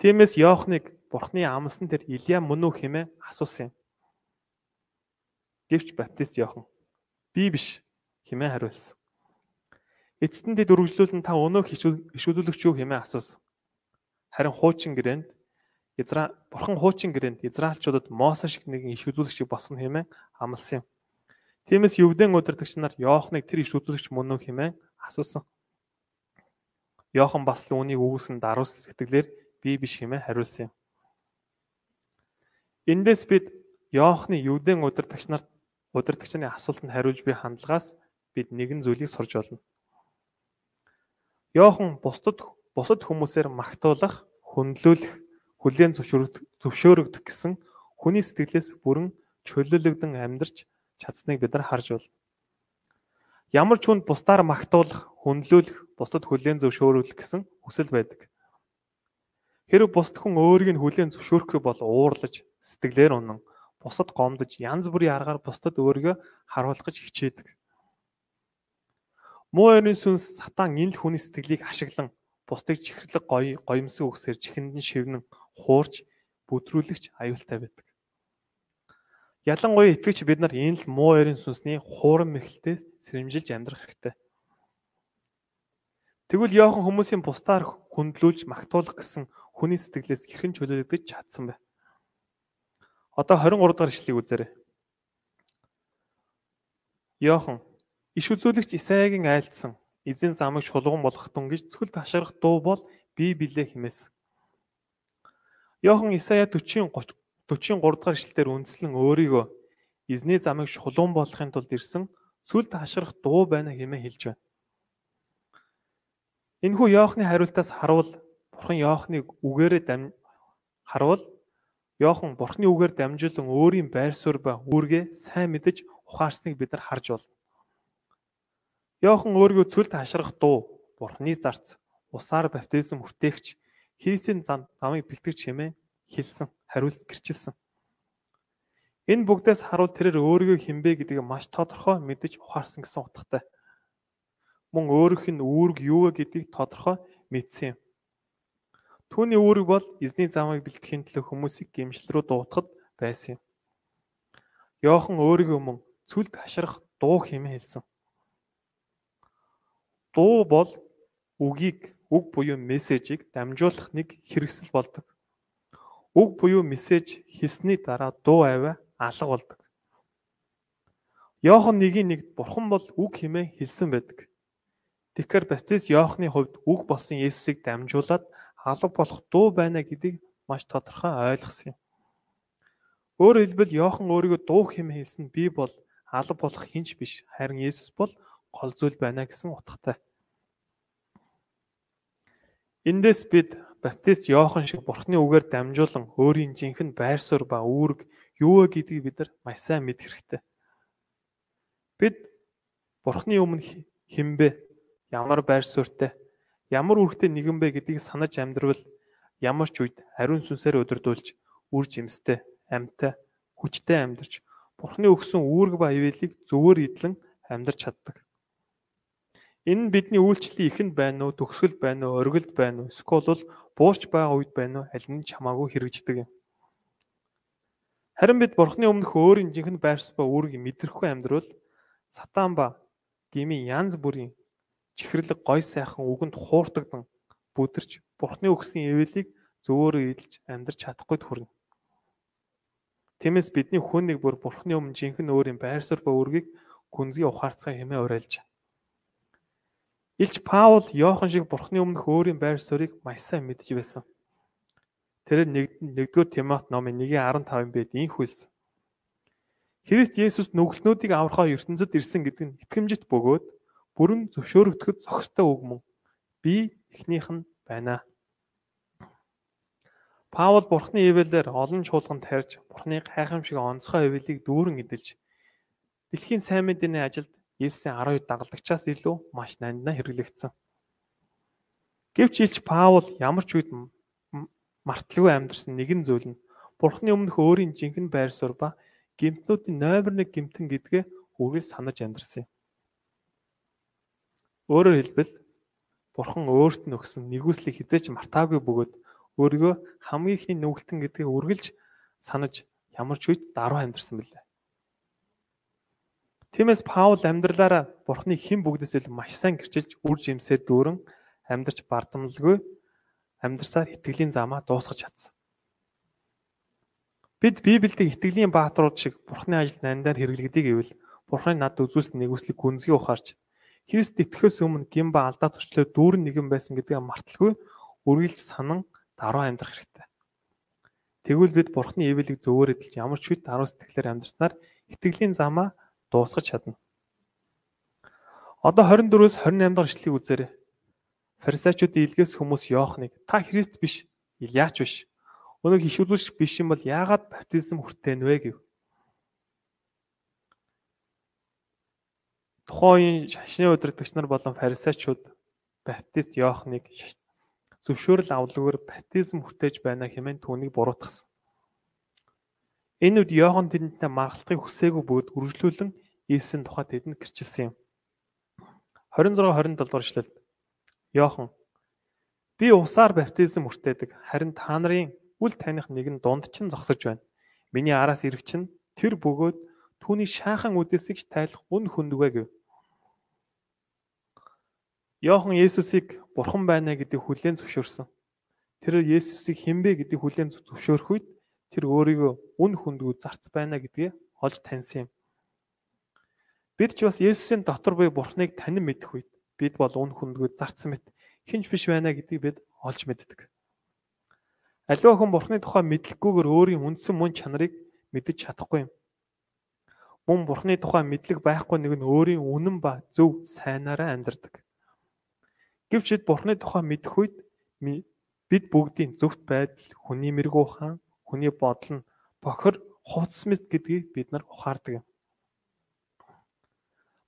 Тиймээс Йоохныг Бурханы амласан тэр Илия мөн үү хэмээн асуусан юм. Гэвч Баптист Йохан би биш хэмээн хариулсан. Эцэст нь тэд үргэлжлүүлэн та өнөөх иш үзүүлэгч юу хэмээн асуусан. Харин хуучин гэрээнд Изра бурхан хуучин гэрээнд Израильчуудад Мосе шиг нэгэн иш үзүүлэгчийг болсон хэмээн амласан юм. Тиймээс Ювдэн удирдагч нар Йоохныг тэр иш үзүүлэгч мөн үү хэмээн асуусан. Йохан бас л үүнийг үгүйсэн даруй сэтгэлээр би биш хэмээн хариулсан юм. Эндээс бид Йоохны Ювдэн удирдагч нарт удирдагчны асуултанд хариулж буй хандлагаас бид нэгэн зүйлийг сурж болно. Йохан бусдад бусад хүмүүсээр магтуулах, хүндлүүлэх хүлээн зөвшөөрөгдөх гэсэн хүний сэтгэлээс бүрэн чөлөөлөгдөн амьдарч чадсныг бид нар харж байна. Ямар ч хүнд бусдаар магтуулах, хүндлүүлэх, бусдад хүлээн зөвшөөрөх гэсэн хүсэл байдаг. Хэрэг бусд хүн өөрийг нь хүлээн зөвшөөрөхгүй бол уурлаж, сэтгэлээр унан, бусад гомдож, янз бүрийн аргаар бусдад өөрийгөө харуулах гэж хичээдэг. Муу ойрын сүнс сатан энэ л хүний сэтгэлийг ашиглан бусдыг чихэрлэг гоё гоёмсог үгсээр чихэнд нь шивнэн хуурч бүдрүүлэгч аюултай байдаг. Ялангуяа итгэгч бид нар энэ л муу ярийн сүнсний хуурам мэхлэлтээс сэрэмжилж амьдрах хэрэгтэй. Тэгвэл Йохан хүмүүсийн бусдаар хүндлүүлж магтуулах гэсэн хүний сэтгэлээс хэрхэн чөлөөлөгдөж чадсан бэ? Одоо 23 дахь ишлэгийг үзээрэй. Йохан иш үзүүлэгч Исаягийн айлдсан эзэн замыг шулуун болгохтун гэж цүл ташрах дуу бол би билээ химээс. Йохан Исая 40 30 43 дахь ишлэлээр үндэслэн өөрийгөө эзний замыг шулуун болгохын тулд ирсэн цүл ташрах дуу байна хэмээн хэлж байна. Энэхүү Йоохны хариултаас харуул Бурхан Йоохныг үгээрээ дам харуул Йохан Бурханы үгээр дамжуулан өөрийн байр суурь ба үүргээ сайн мэдэж ухаарсныг бид нар харж байна. Йохан өөрийгөө цүлд хашрах дуу, Бурханы зарц, усаар баптизм хүртээгч, Христийн зам замыг бэлтгэж хэмээн хэлсэн, хариулт гэрчилсэн. Энэ бүгдээс харуул тэрээр өөрийгөө хинбэ гэдгийг маш тодорхой мэдэж ухаарсан гэсэн утгатай мөн өөрийнх нь үүрэг юу вэ гэдгийг тодорхой мэдсэн юм. Түүний үүрэг бол эзний замыг бэлтгэхийн төлөө хүмүүсийг гимшил рүү дуутахад байсан юм. Йохан өөрийгөө мөн цүлд хашрах дуу хэмээн хэлсэн. Дуу бол үгийг, үг буюу мессежийг дамжуулах нэг хэрэгсэл болдог. Үг буюу мессеж хэлсний дараа дуу аваа алга болдог. Йохан нэгийн нэгд бурхан бол үг хэмээн хэлсэн байдаг. Тэгэхээр баптист Иохны хувьд үг болсон Есүсийг дамжуулаад алга болох дуу байна гэдгийг маш тодорхой ойлгосон юм. Өөрөөр хэлбэл Иохан өөрийгөө дуу хэмээн хэлсэн би бол алга болох хинч биш харин Есүс бол гол зүйл байна гэсэн утгатай. Эндээс бид баптист Иохан шиг Бурхны үгээр дамжуулан өөрийн жинхэнэ байр суурь ба үүрэг юу вэ гэдгийг бид нар маш сайн мэдэх хэрэгтэй. Бид Бурхны өмнө хинбэ ямар байр суурьтай, ямар үрхтэй нэгэн бэ гэдгийг санаж амьдрал ямар ч үед ариун сүнсээр өдөрдүүлж үр жимстэй, амьтай, хүчтэй амьдарч Бурхны өгсөн үүрэг ба ивэлийг зөвөр идэлэн амьдарч чаддаг. Энэ нь бидний үйлчлэлийн ихэнд байна уу, төгсгөл байна уу, оргилд байна уу, эсвэл бол буурч байгаа үед байна уу, аль нь ч хамаагүй хэрэгждэг юм. Харин бид Бурхны өмнөх өөрийн жинхэнэ байрс ба үүргийг мэдрэхгүй амьдрал сатан ба гмийн янз бүрийн чихэрлэг гой сайхан үгэнд хууртагдан бүдэрч бурхны өгсөн ивэлийг зөөрөө идэлж амьдрч чадахгүй хүрнэ. Тиймээс бидний хүнийг бүр бурхны өмнө жинхэнэ өөрийн байр суурь ба үргийг гүнзгий ухаарцгаа хэмээн уриалж. Илч Паул Йохан шиг бурхны өмнөх өөрийн байр суурийг маш сайн мэдж байсан. Тэр нэгдүгээр Тимот номын 1:15 байд инх хэлсэн. Христ Есүс нүгэлтнүүдийг аврахаа ертөнцид ирсэн гэдэг нь итгэмжит бөгөөд бүрэн зөвшөөрөгдөхөд зохистой үг мөн. Би эхнийх нь байна. Паул бурхны ивэлээр олон чуулганд тарьж бурхны гайхамшиг онцгой ивэлийг дүүрэн эдэлж дэлхийн сайн мэдээний ажилд Есүсийн 12 дагалдагчаас илүү маш нандинаа хэрэглэгдсэн. Гэвч илч Паул ямар ч үед марталгүй амьдарсан нэгэн зүйл нь Бурхны өмнөх өөрийн жинхэнэ байр суурь ба гимтнүүдийн номер 1 гимтэн гэдгээ үргэлж санаж амьдарсан юм. Өөрөөр хэлбэл Бурхан өөрт нь өгсөн нэгүслийг хизээч мартаагүй бөгөөд өөрийгөө хамгийн ихний нүгэлтэн гэдгийг үргэлж санаж ямар ч үед даруй амьдсан билээ. Тиймээс Паул амьдралаараа Бурханы хэн бүгдээс илүү маш сайн гэрчилж үр жимсээр дүүрэн амьдарч бардамлгүй амьдарсаар итгэлийн замаа дуусгаж чадсан. Бид Библиэд итгэлийн бааtruуд шиг Бурханы ажилд нандаар хэрэглэгдэх гэвэл Бурханы над үзүүлсэн нэгүслийг гүнзгий ухаарч Христ итгэхээс өмнө гин ба алдаа төрчлөө дүүрэн нэгэн байсан гэдгээ марталгүй үргэлж санан даруй амьдрах хэрэгтэй. Тэгвэл бид Бурхны ивэлийг зөвөр эдэлж ямар ч үед даруй сэтгэлээр амьдрснаар итгэлийн замаа дуусгаж чадна. Одоо 24-өөс 28 дахь ишлэгийг үзээрэй. Фарисеучуудын илгээс хүмүүс Йоохныг та Христ биш, Илияч биш. Өнөөг хишүүлүүлж биш юм бол яагаад баптизм хүртээн вэ гэв. Тухайн үеийн шашны удирдагч нар болон фарисеучуд баптист Иохныг зөвшөөрөл авлагаар баптизм хүртээж байна хэмээн түүнийг буруутгасан. Энэ үед Иохан тэдэнтэй маргалтыг хүсээгүй бөгөөд үргэлжлүүлэн Иесусийн тухай тэдэнд гэрчилсэн юм. 26 27 дугаар эшлэлд Иохан би усаар баптизм хүртээдэг харин та нарын үл таних нэг нь дунд чинь зогсож байна. Миний араас ирэх чинь тэр бөгөөд түүний шаахан үдээсийг тайлах үн хүндвэ гэв. Йохан Есүсийг бурхан байна гэдгийг хүлээн зөвшөөрсөн. Тэр Есүсийг хинбэ гэдгийг хүлээн зөвшөөрөх үед тэр өөрийгөө үн хүндгүй зарц байна гэдгийг олж таньсан юм. Бид ч бас Есүсийн дотор буй Бурхныг танин мэдэх үед бид бол үн хүндгүй зарц мэт хинч биш байна гэдгийг бид олж мэддэг. Аливаа хүн Бурхны тухай мэдлэггүйгээр өөрийн үндсэн мөн чанарыг мэдэж чадахгүй юм. Мөн Бурхны тухай мэдлэг байхгүй нэг нь өөрийн үнэн ба зөв сайнаараа амьдардаг. Гэвч Бурхны тухай мэдэх үед бид бүгдийн зөвхт байдал, хүний мэрэгүү хаан, хүний бодол нь бохор хувцс мэт гэдгийг бид нар ухаардаг юм.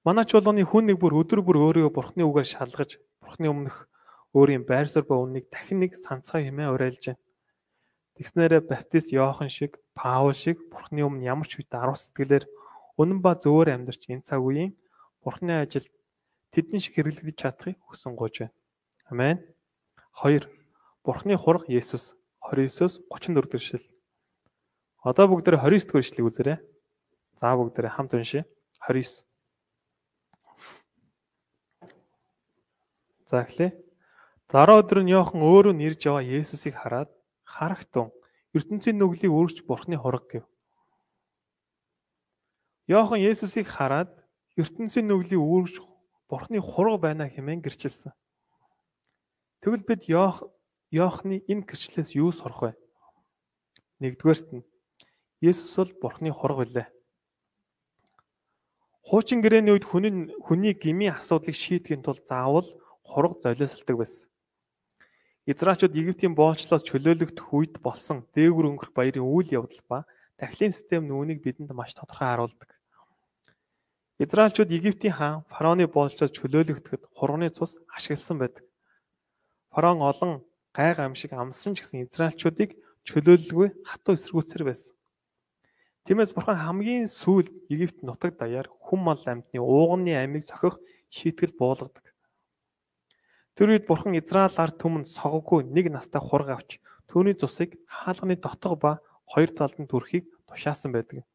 Манай чуулганы хүн нэг бүр өдөр бүр өөрийгөө Бурхны үгээр шалгаж, Бурхны өмнөх өөрийн байр суурь ба үннийг дахин нэг санацгай хэмээн уриалж байна. Тэгснээрээ баптист Иохан шиг, Паул шиг Бурхны өмнө ямар ч үед аруу сэтгэлээр үнэн ба зөвөр амьдарч энэ цаг үеийн Бурхны ажил тэдний шиг хэрэглэгдэж чадахыг хүсэн гож байна. Амен. 2. Бурхны хураг Есүс 29-оос 34 дэршил. Одоо бүгдээ 29 дэх эшлэгийг үзээрэй. За бүгдээ хамт уншия. 29. За эхлэе. Дараа өдөр нь Йохан өөрөө нэрж яваа Есүсийг хараад харагтун ертөнцийн нүглийг өөрч бурхны хураг гэв. Йохан Есүсийг хараад ертөнцийн нүглийг өөрч бурхны хураг байна хэмээн гэрчилсэн. Тэгвэл бид Йоохны энэ гэрчлэлээс юу сурах вэ? Нэгдүгээрт нь Есүс бол бурхны хураг билээ. Хуучин гэрээний үед хүний хүний гмийн асуудлыг шийдэхин тулд заавал хураг золиослдог байсан. Израильчууд Египтийн боолчлоос чөлөөлөгдөх үед болсон дээгүр өнгөрөх баярын үйл явдал ба дахлын систем нүунийг бидэнд маш тодорхой харуулдаг. Израильчууд Египтийн хаан фараоны боолчлоос чөлөөлөгдөхөд хурганы цус ашигласан байдаг. Фараон олон гай гамшиг амссан ч гэсэн Израильчуудыг чөлөөлөлгүй хатуу эсэргүүцсээр байсан. Тиймээс бурхан хамгийн сүүлд Египт нутаг даяар хүм мал амьтны ууганы амийг зохих шийтгэл буулгадаг. Тэр үед бурхан Израиль ард түмэнд согоггүй нэг настай хураг авч түүний цусыг хаалганы дотго ба хоёр талд нь төрхийг тушаасан байдаг.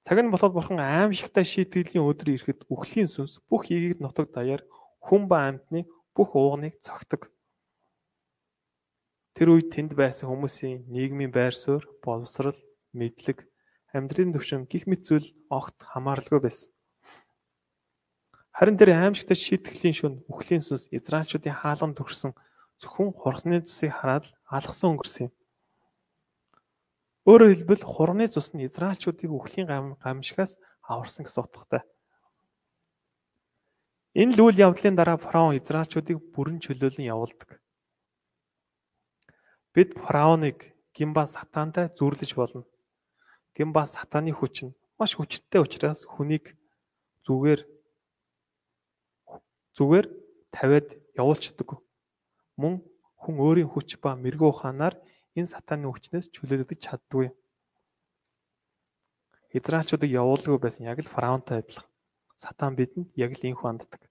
Цаг нь болоод бурхан аимшигтай шийтгэлийн өдөр ирэхэд үхлийн сүнс бүх Египт нутаг даяар хүн ба амьтны бүх уугныг цогтөг. Тэр үед тэнд байсан хүмүүсийн нийгмийн байр суурь, боловсрал, мэдлэг, амьдралын төвшин гих мэт зүйл огт хамааралгүй байсан. Харин тэр аимшигтай шийтгэлийн шөнө үхлийн сүнс Израильчуудын хаалганд төгссөн зөвхөн хурсны цусыг хараад алгасан өнгөрсөн юм. Өөрөөр хэлбэл хурны цус нь Израильчуудыг үхлийн гамшигаас аварсан гэсэн утгатай. Энэ л үйл явдлын дараа фараон Израильчуудыг бүрэн чөлөөлөн явуулдаг. Бид фараоныг гимба сатантай зүрлэж болно. Гимба сатаны хүч нь маш хүчтэй учраас хүнийг зүгээр зүгээр тавиад явуулчихдаг. Мөн хүн өөрийн хүч ба мэрэгүү ухаанаар энэ сатааны хүчнээс чөлөөлөгдөж чаддгүй. Израильчуудыг явуулгүй байсан яг л фараонтой адилхан. Сатан бидэнд яг л инхүү ханддаг.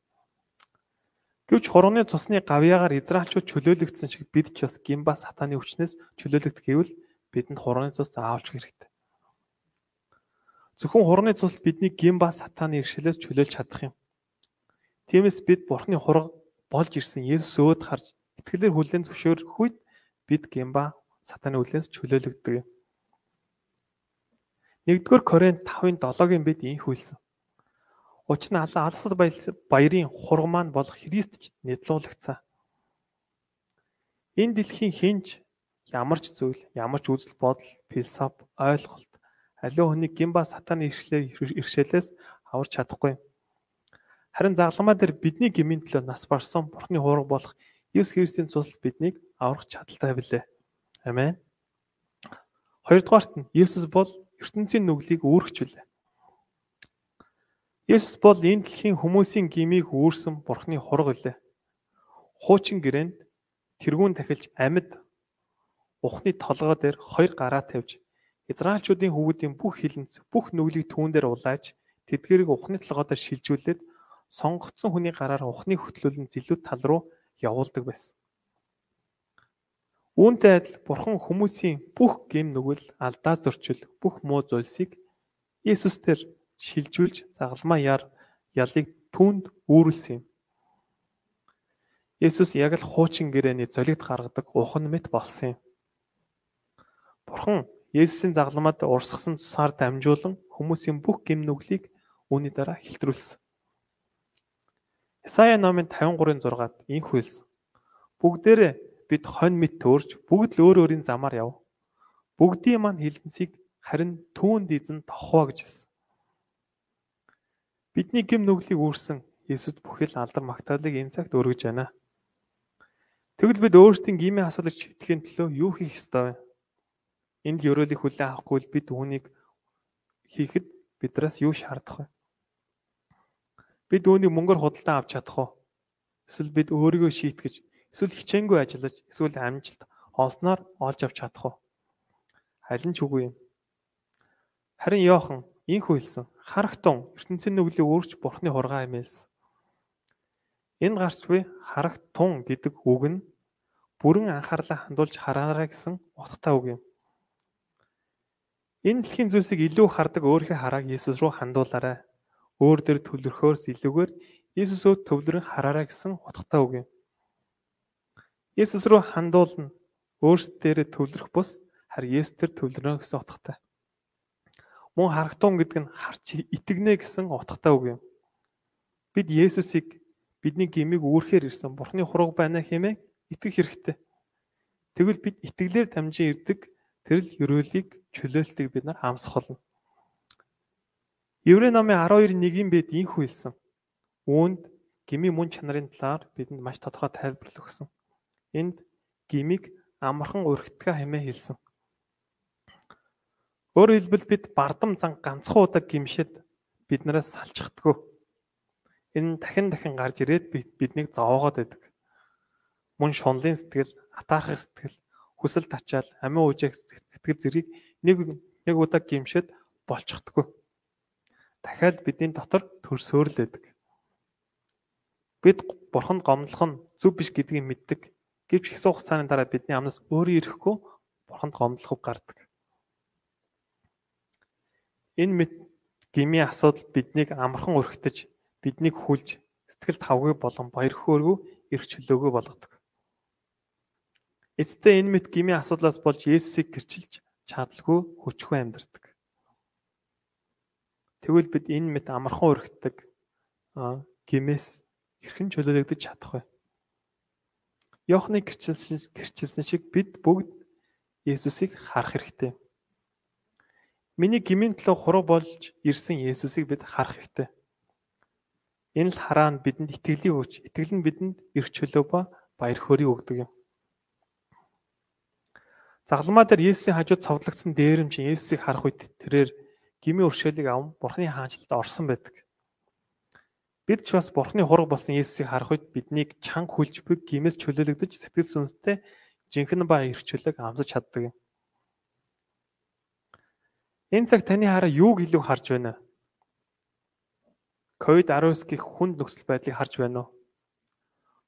Гэвч хурууны цусны гавьяагаар Израильчууд чөлөөлөгдсөн шиг бид ч бас гимба сатааны хүчнээс чөлөөлөгдөх гэвэл бидэнд хурууны цус заавалж хэрэгтэй. Зөвхөн хурууны цус бидний гимба сатааны иршилээс чөлөөлж чадах юм. Тиймээс бид Бурхны хураг болж ирсэн Есүс өөд харж итгэлээр хүлээн зөвшөөрөх үед бид гимба сатаны үлээс чөлөөлөгддөг юм. 1-р Коринт 5:7-гийн бид инх хэлсэн. Учир нь алан алсад баярын хураг маань болох Христч нэдлуулагдсан. Энэ дэлхийн хинж ямар ч зүйл, ямар ч үзэл бодол, философи, ойлголт аливаа хүний гимба сатаны иршэлээс аварч чадахгүй. Харин загламаа дээр бидний гмийн төлөө нас барсан Бурхны хуурга болох Есүс Христийн цус биднийг аврах чадaltaй билээ. Амен. Хоёрдугаарт нь Есүс бол ертөнцийн нүглийг үүрэгч билээ. Есүс бол энэ дэлхийн хүмүүсийн гмийг үүрсэн Бурхны хурга билээ. Хуучин гэрээнд тэргүүн тахилж амьд ухны толгой дээр хоёр гараа тавьж Израильчуудын хүүхдийн бүх хилэнц бүх нүглийг түүн дээр улааж тэдгэрийг ухны толгой дээр шилжүүлээд сонгогдсон хүний гараар ухны хөтлөл нь зилүүд тал руу явуулдаг байсан. Үүнтэй адил Бурхан хүмүүсийн бүх гэм нүгэл, алдаа зөрчил, бүх муу зүйлсийг Есүстээр шилжүүлж загалмаа яар ялыг түүнд үүрүүлсэн юм. Есүс яг л хуучин гэрээний золигт гаргадаг ухан мэт болсон юм. Бурхан Есүсийн загламад урсгасан цусаар дамжуулан хүмүүсийн бүх гэм нүглийг үүний дараа хэлтрүүлсэн. Исая номын 53-ын 6-ад инх хэлсэн. Бүгдээрээ бид хонь мэт төөрч бүгд л өөр өөрийн замаар яв. Бүгдийн маань хилэнцгийг харин түүнд эзэн тохоо гэж хэлсэн. Бидний гэм нүглийг үүрсэн Есүс бүхэл алдар магтаалыг энэ цагт өргөж байна. Тэгвэл бид өөрсдийн гмийн асуудлыг шийдэхин төлөө юу хийх ёстой вэ? Энд л өрөөлийг хүлээн авахгүй л бид үүнийг хийхэд бидраас юу шаардах вэ? Бид үүнийг мөнгөөр худалдан авч чадах уу? Эсвэл бид өөрийгөө шийтгэж, эсвэл хичээнгүй ажиллаж, эсвэл амжилт олсноор олж авч чадах уу? Аль нь ч үгүй юм. Харин Йохан инхүү хэлсэн. Харагтун ертөнцийн нүглийг өөрч бурхны хургаа хэмээлсэн. Энэ гарч буй харагтун гэдэг үг нь бүрэн анхаарлаа хандуулж хараарай гэсэн утгатай үг юм. Энэ дэлхийн зүйлсийг илүү хардаг өөрийнхөө харааг Есүс рүү хандуулаарай. Өөр дөр төвлөрөхөөс илүүгээр Есүсөө төвлөрөн хараарай гэсэн утгатай үг юм. Есүс рүү хандуулна. Өөрсдөө төвлөрөх бус харин Есүс төр төвлөрнө гэсэн утгатай. Мөн харагтун гэдэг нь харч итгэнэ гэсэн утгатай үг юм. Бид Есүсийг бидний гмийг үүрхээр ирсэн Бурхны хураг байна хэмээн итгэх хэрэгтэй. Тэгвэл бид итгэлээр дамжин ирдэг тэрл өрөөлийг чөлөөлтийг бид нар хаамсах болно. Еврей номын 12:1-ийн бед инхүү хэлсэн. Үүнд гмийн мөн чанарын талаар бидэнд маш тодорхой тайлбарлал өгсөн. Энд гмийг амархан өрхтгөө хэмээн хэлсэн. Өөрөөр хэлбэл бид бардам зан ганцхан удаа гимшээд биднээс салчихдаггүй. Энэ дахин дахин гарч ирээд биднийг зовоогоод байдаг. Мөн шунлын сэтгэл, атаархах сэтгэл, хүсэл тачаал, амин уужих сэтгэл зэрэг нэг нэг удаа гимшээд болчихдоггүй. Дахиад бидний дотор төрсөөрл байдаг. Бид бурханд гомдлох нь зөв биш гэдгийг мэддэг. Гэвч хэсэг хугацааны дараа бидний амнаас өөрөө ирэхгүй бурханд гомдлохыг гардаг. Энэ мэд гмийн асуудал биднийг амархан өрхтөж, биднийг хүлж, сэтгэл тавгүй болон баяр хөөргөө эрх чөлөөгөө болгодог. Эцэстээ энэ мэд гмийн асуудлаас болж Есүсийг гэрчилж чадалгүй хүчгүй амьдардаг. Тэгвэл бид энэ мэд амархан өргөдөг гимээс хэрхэн чөлөөлөгдөж чадах вэ? Йохны гэрчилсэн гэрчилсэн шиг бид бүгд Есүсийг харах хэрэгтэй. Миний гмийн төлөө хураг болж ирсэн Есүсийг бид харах хэрэгтэй. Энэ л хараа нь бидэнд итгэлийн хүч, итгэл нь бидэнд эрх чөлөө ба баяр хөөргийг өгдөг юм. Загламаа дээр Есүсийн хажууд цовдлогдсон дээрэмчин Есүсийг харах үед тэрээр гмийн өршөөлийг аван Бурхны хаанчлалд орсон байдаг. Бид ч бас Бурхны хураг болсон Есүсийг харах үед биднийг чанга хүлж бүг гмээс чөлөөлөгдөж сэтгэл сүнстэй жинхэнэ ба чөлөөг амсаж чаддаг юм. Энэ цаг таны хараа юуг илүү харж байна вэ? COVID-19 гих хүнд нөхцөл байдлыг харж байна уу?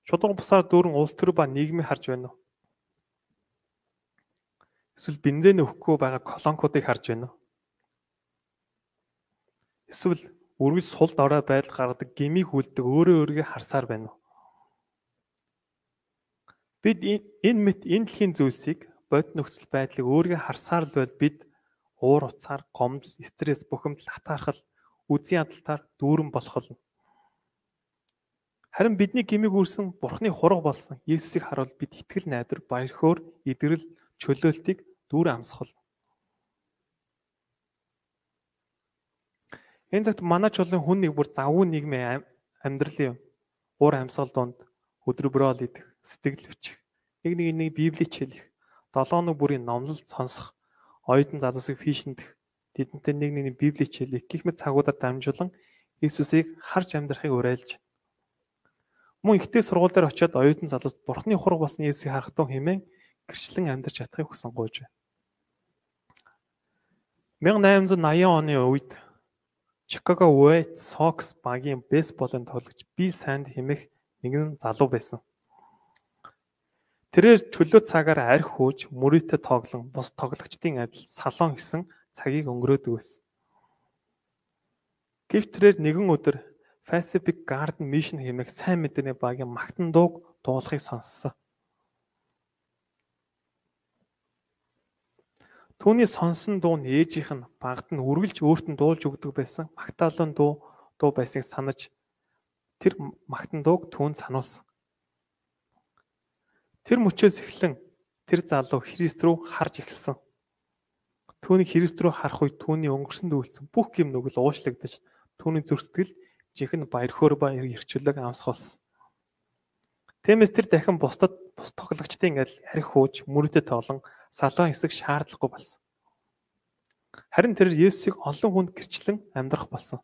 Шудраг бусаар дүүрэн улс төр ба нийгмийг харж байна уу? Эсвэл бензин өгөхгүй байгаа колонкуудыг харж байна уу? Эсвэл үргэлж сулд орой байдал гаргадаг гмийг хүлдэг өөрөө өөрийгөө харсаар байна уу? Бид энэ мэт энэ дэлхийн зүйлсийг бод нөхцөл байдлыг өөрийгөө харсаар л байл бид уур уцаар, гомдол, стресс, бухимдал, хатаархал, үзийн ядалтаар дүүрэн болох болно. Харин бидний гмийг үүрсэн Бурхны хураг болсон Есүсийг харуул бид итгэл найдар, баяр хөөр, идэрэл, чөлөөлтийг дүүр амсгал. Энэ цагт манай чулуун хүн нэг бүр завгүй нийгмийн амьдралын уур амьсгал донд өдрөбрөөл идэх, сэтгэл хүч, нэг нэг нэг библийг хэлэх, долоо нэг бүрийн номлол сонсох, оюутан залуусыг фишндэх, тэдэнтэй нэг нэг библийг хэлэх гих мэт цагуудаар дамжуулан Иесусыг харж амьдрахыг уриалж мөн ихтэй сургууль дээр очиод оюутан залуус Бурхны хураг болсон Иесусыг харахтун хэмээн гэрчлэн амьдарч чадахыг хүсэн гуйж байна. 1880 оны үед Chicago White Sox багийн бейсболын тоглогч Би Санд хэмээх нэгэн залуу байсан. Тэрээр чөлөө цагаар арх хууж мөрөөдө тоглон бус тоглогчдын адил салон хийсэн цагийг өнгөрөөдөг байсан. Гэвч тэрээр нэгэн өдөр Pacific Garden Mission хэмээх сайн мэдээний багийн магтан дууг дуулахыг сонссон. Түүний сонсон дуу нь ээжийнх нь багт нь үргэлж өөрт нь дуулж өгдөг байсан магтаалын дуу дуу байсныг санаж тэр магтан дууг түүнд сануулсан. Тэр мөчөөс эхлэн тэр залуу Христ рүү харж эхэлсэн. Түүний Христ рүү харах үед түүний өнгөрсөнд үйлсэн бүх юм нүгэл уушлагдаж түүний зүрстгэл жихэн баяр хөөр баяр эрчүүлэг амсгалсан. Тиймээс тэр дахин бусдад бус тоглогчдын адил арх хууж мөрөдөд тоглон салон хэсэг шаардлагагүй болсон. Харин тэр Есүсийг олон хүнд гэрчлэн амьдрах болсон.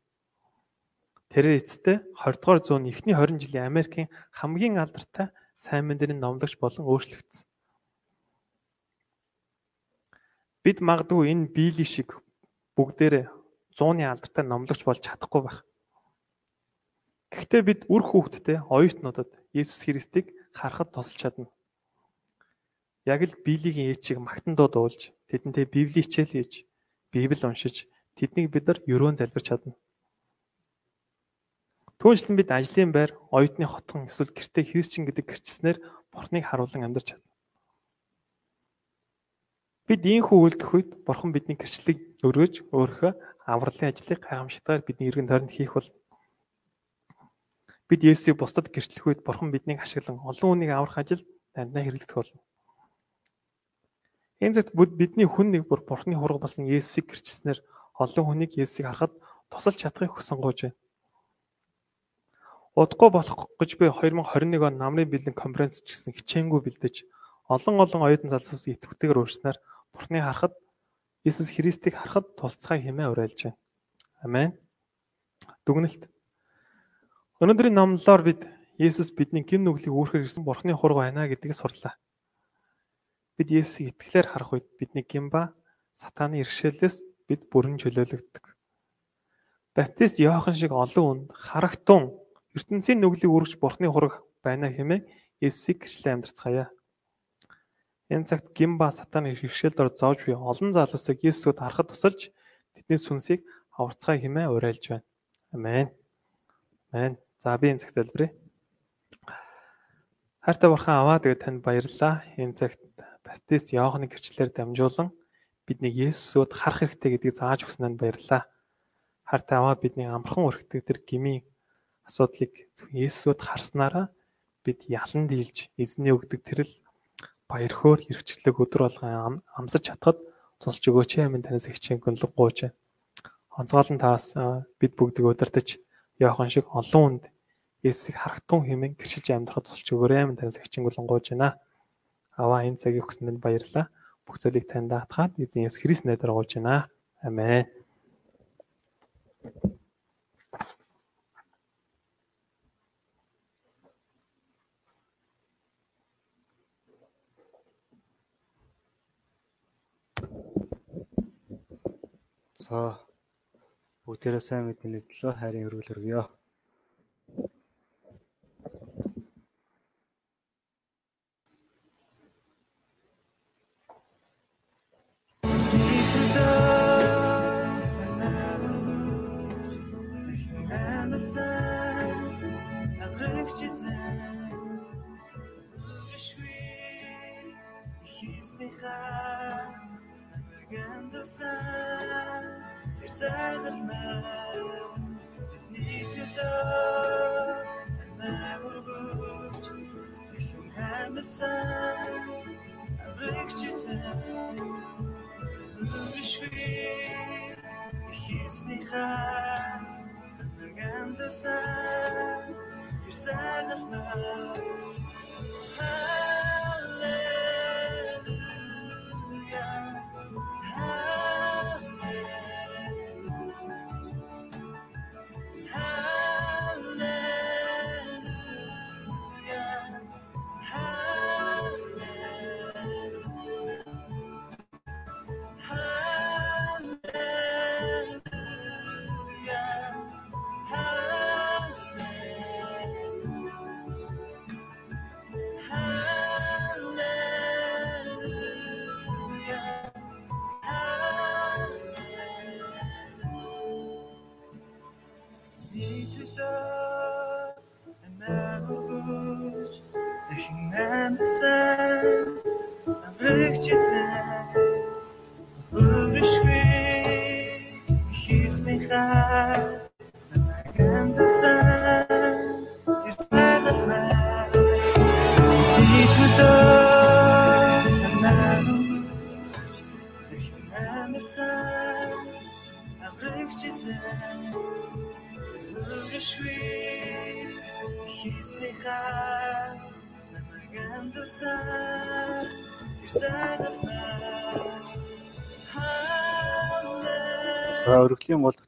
Тэрээр эцэстээ 20 дугаар зууны эхний 20 жилийн Америкийн хамгийн алдартай сайн мэндийн номлогч болон өөрчлөгдсөн. Бид магадгүй энэ биелийн шиг бүгдээрээ 100-ны алдартай номлогч болж чадахгүй байх. Гэхдээ бид үр хүүхдтэй оюутнуудад Есүс Христийг харахад тусалж чадна. Яг л биелигийн ээчийг магтандоо дуулж, тэдэнтэй Библи хичээл хийж, Библи уншиж, тэднийг бид нар өрөөн залбирч чадна. Түүнчлэн бид ажлын байр, оюутны хотгон эсвэл гэртээ христчин гэдэг гэрчснээр Бурхныг харуулan амьдарч чадна. Бид ийхүү үйлдэх үед Бурхан бидний гэрчлэлийг өргөж өөрийнхөө авралын ажлыг гайхамшигтайгаар бидний эргэн тойронд хийх бол бид Есүсийг бусдад гэрчлэх үед Бурхан биднийг ашиглан олон хүнийг аврах ажилд дандаа хэрэглэх болно. Энэ зөвхт бидний хүн нэг бүр Бурханы хураг болсон Есүсийг гэрчснээр олон хүнийг Есүсийг харахад тусалж чадахыг хүсэн гооч байна. Удахгүй болох гэж би 2021 он намрын бэлэн конференц гэсэн хичээнгүй бэлдэж олон олон оюутан залсуус идэвхтэйгээр уурснаар Бурхны харахад Иесус Христийг харахад тусцай хэмээн уриалж байна. Амен. Дүгнэлт. Өнөөдрийн номлолоор бид Иесус бидний гин нүглийг үүрхээр ирсэн Бурхны хург байна гэдгийг сурлаа. Бид Иесусийг итгэлээр харах үед бидний гин ба сатааны иршээлээс бид бүрэн чөлөөлөгддөг. Баптист Иохан шиг олон хүнд харагтун ертөнцийн нүглийг үргэж бурхны хураг байна хэмээн Есүсийг гिचлээ амьдарцгаая. Энэ цагт гимба сатаны хиршээлд ор зоож буй олон залуусыг Есүсөд харахад тусалж тэдний сүнсийг аварцгаая хэмээн уриалж байна. Амен. Амен. За би энэ цаг залбирая. Хайртай бурхан аваа тэгээд танд баярлалаа. Энэ цагт баптист Иоханы гэрчлэлээр дамжуулан бидний Есүсөд харах хэрэгтэй гэдгийг зааж өгснөнд баярлалаа. Хайртай аваа бидний амархан өрхтөг тэр гмийн асуудлыг Есүсөд харснараа бид ялан дийлж эзний өгдөг тэрл баяр хөөр хэрэгчлэг өдөр болгон амсаж чадхад тусалж өгөөч амин танаас ихчийн гүнлэг гууж байна. Онцгойлон таас бид бүгдийг удирдах Яохан шиг олон хүнд Есүсийг харахтун хэмээн гэршилж амьдрахад тусалж өгөөрэй амин танаас ихчийн гүнлэг гууж байна. Аваа энэ цагийг өгсөнд баярлалаа. Бүх зүйлийг танд даатгаад эзэн Есүс Христ нэрээр гууж байна. Амен. За бүгдээрээ сайн мэднэ төлөө хайрын өргөл өргөё. Тэр цайлмаа бидний төлөө намайг хүн хамсан рэгчсэн Үшвэ хийснийхаа нагамдасан тэр цайлмаа Hallelujah.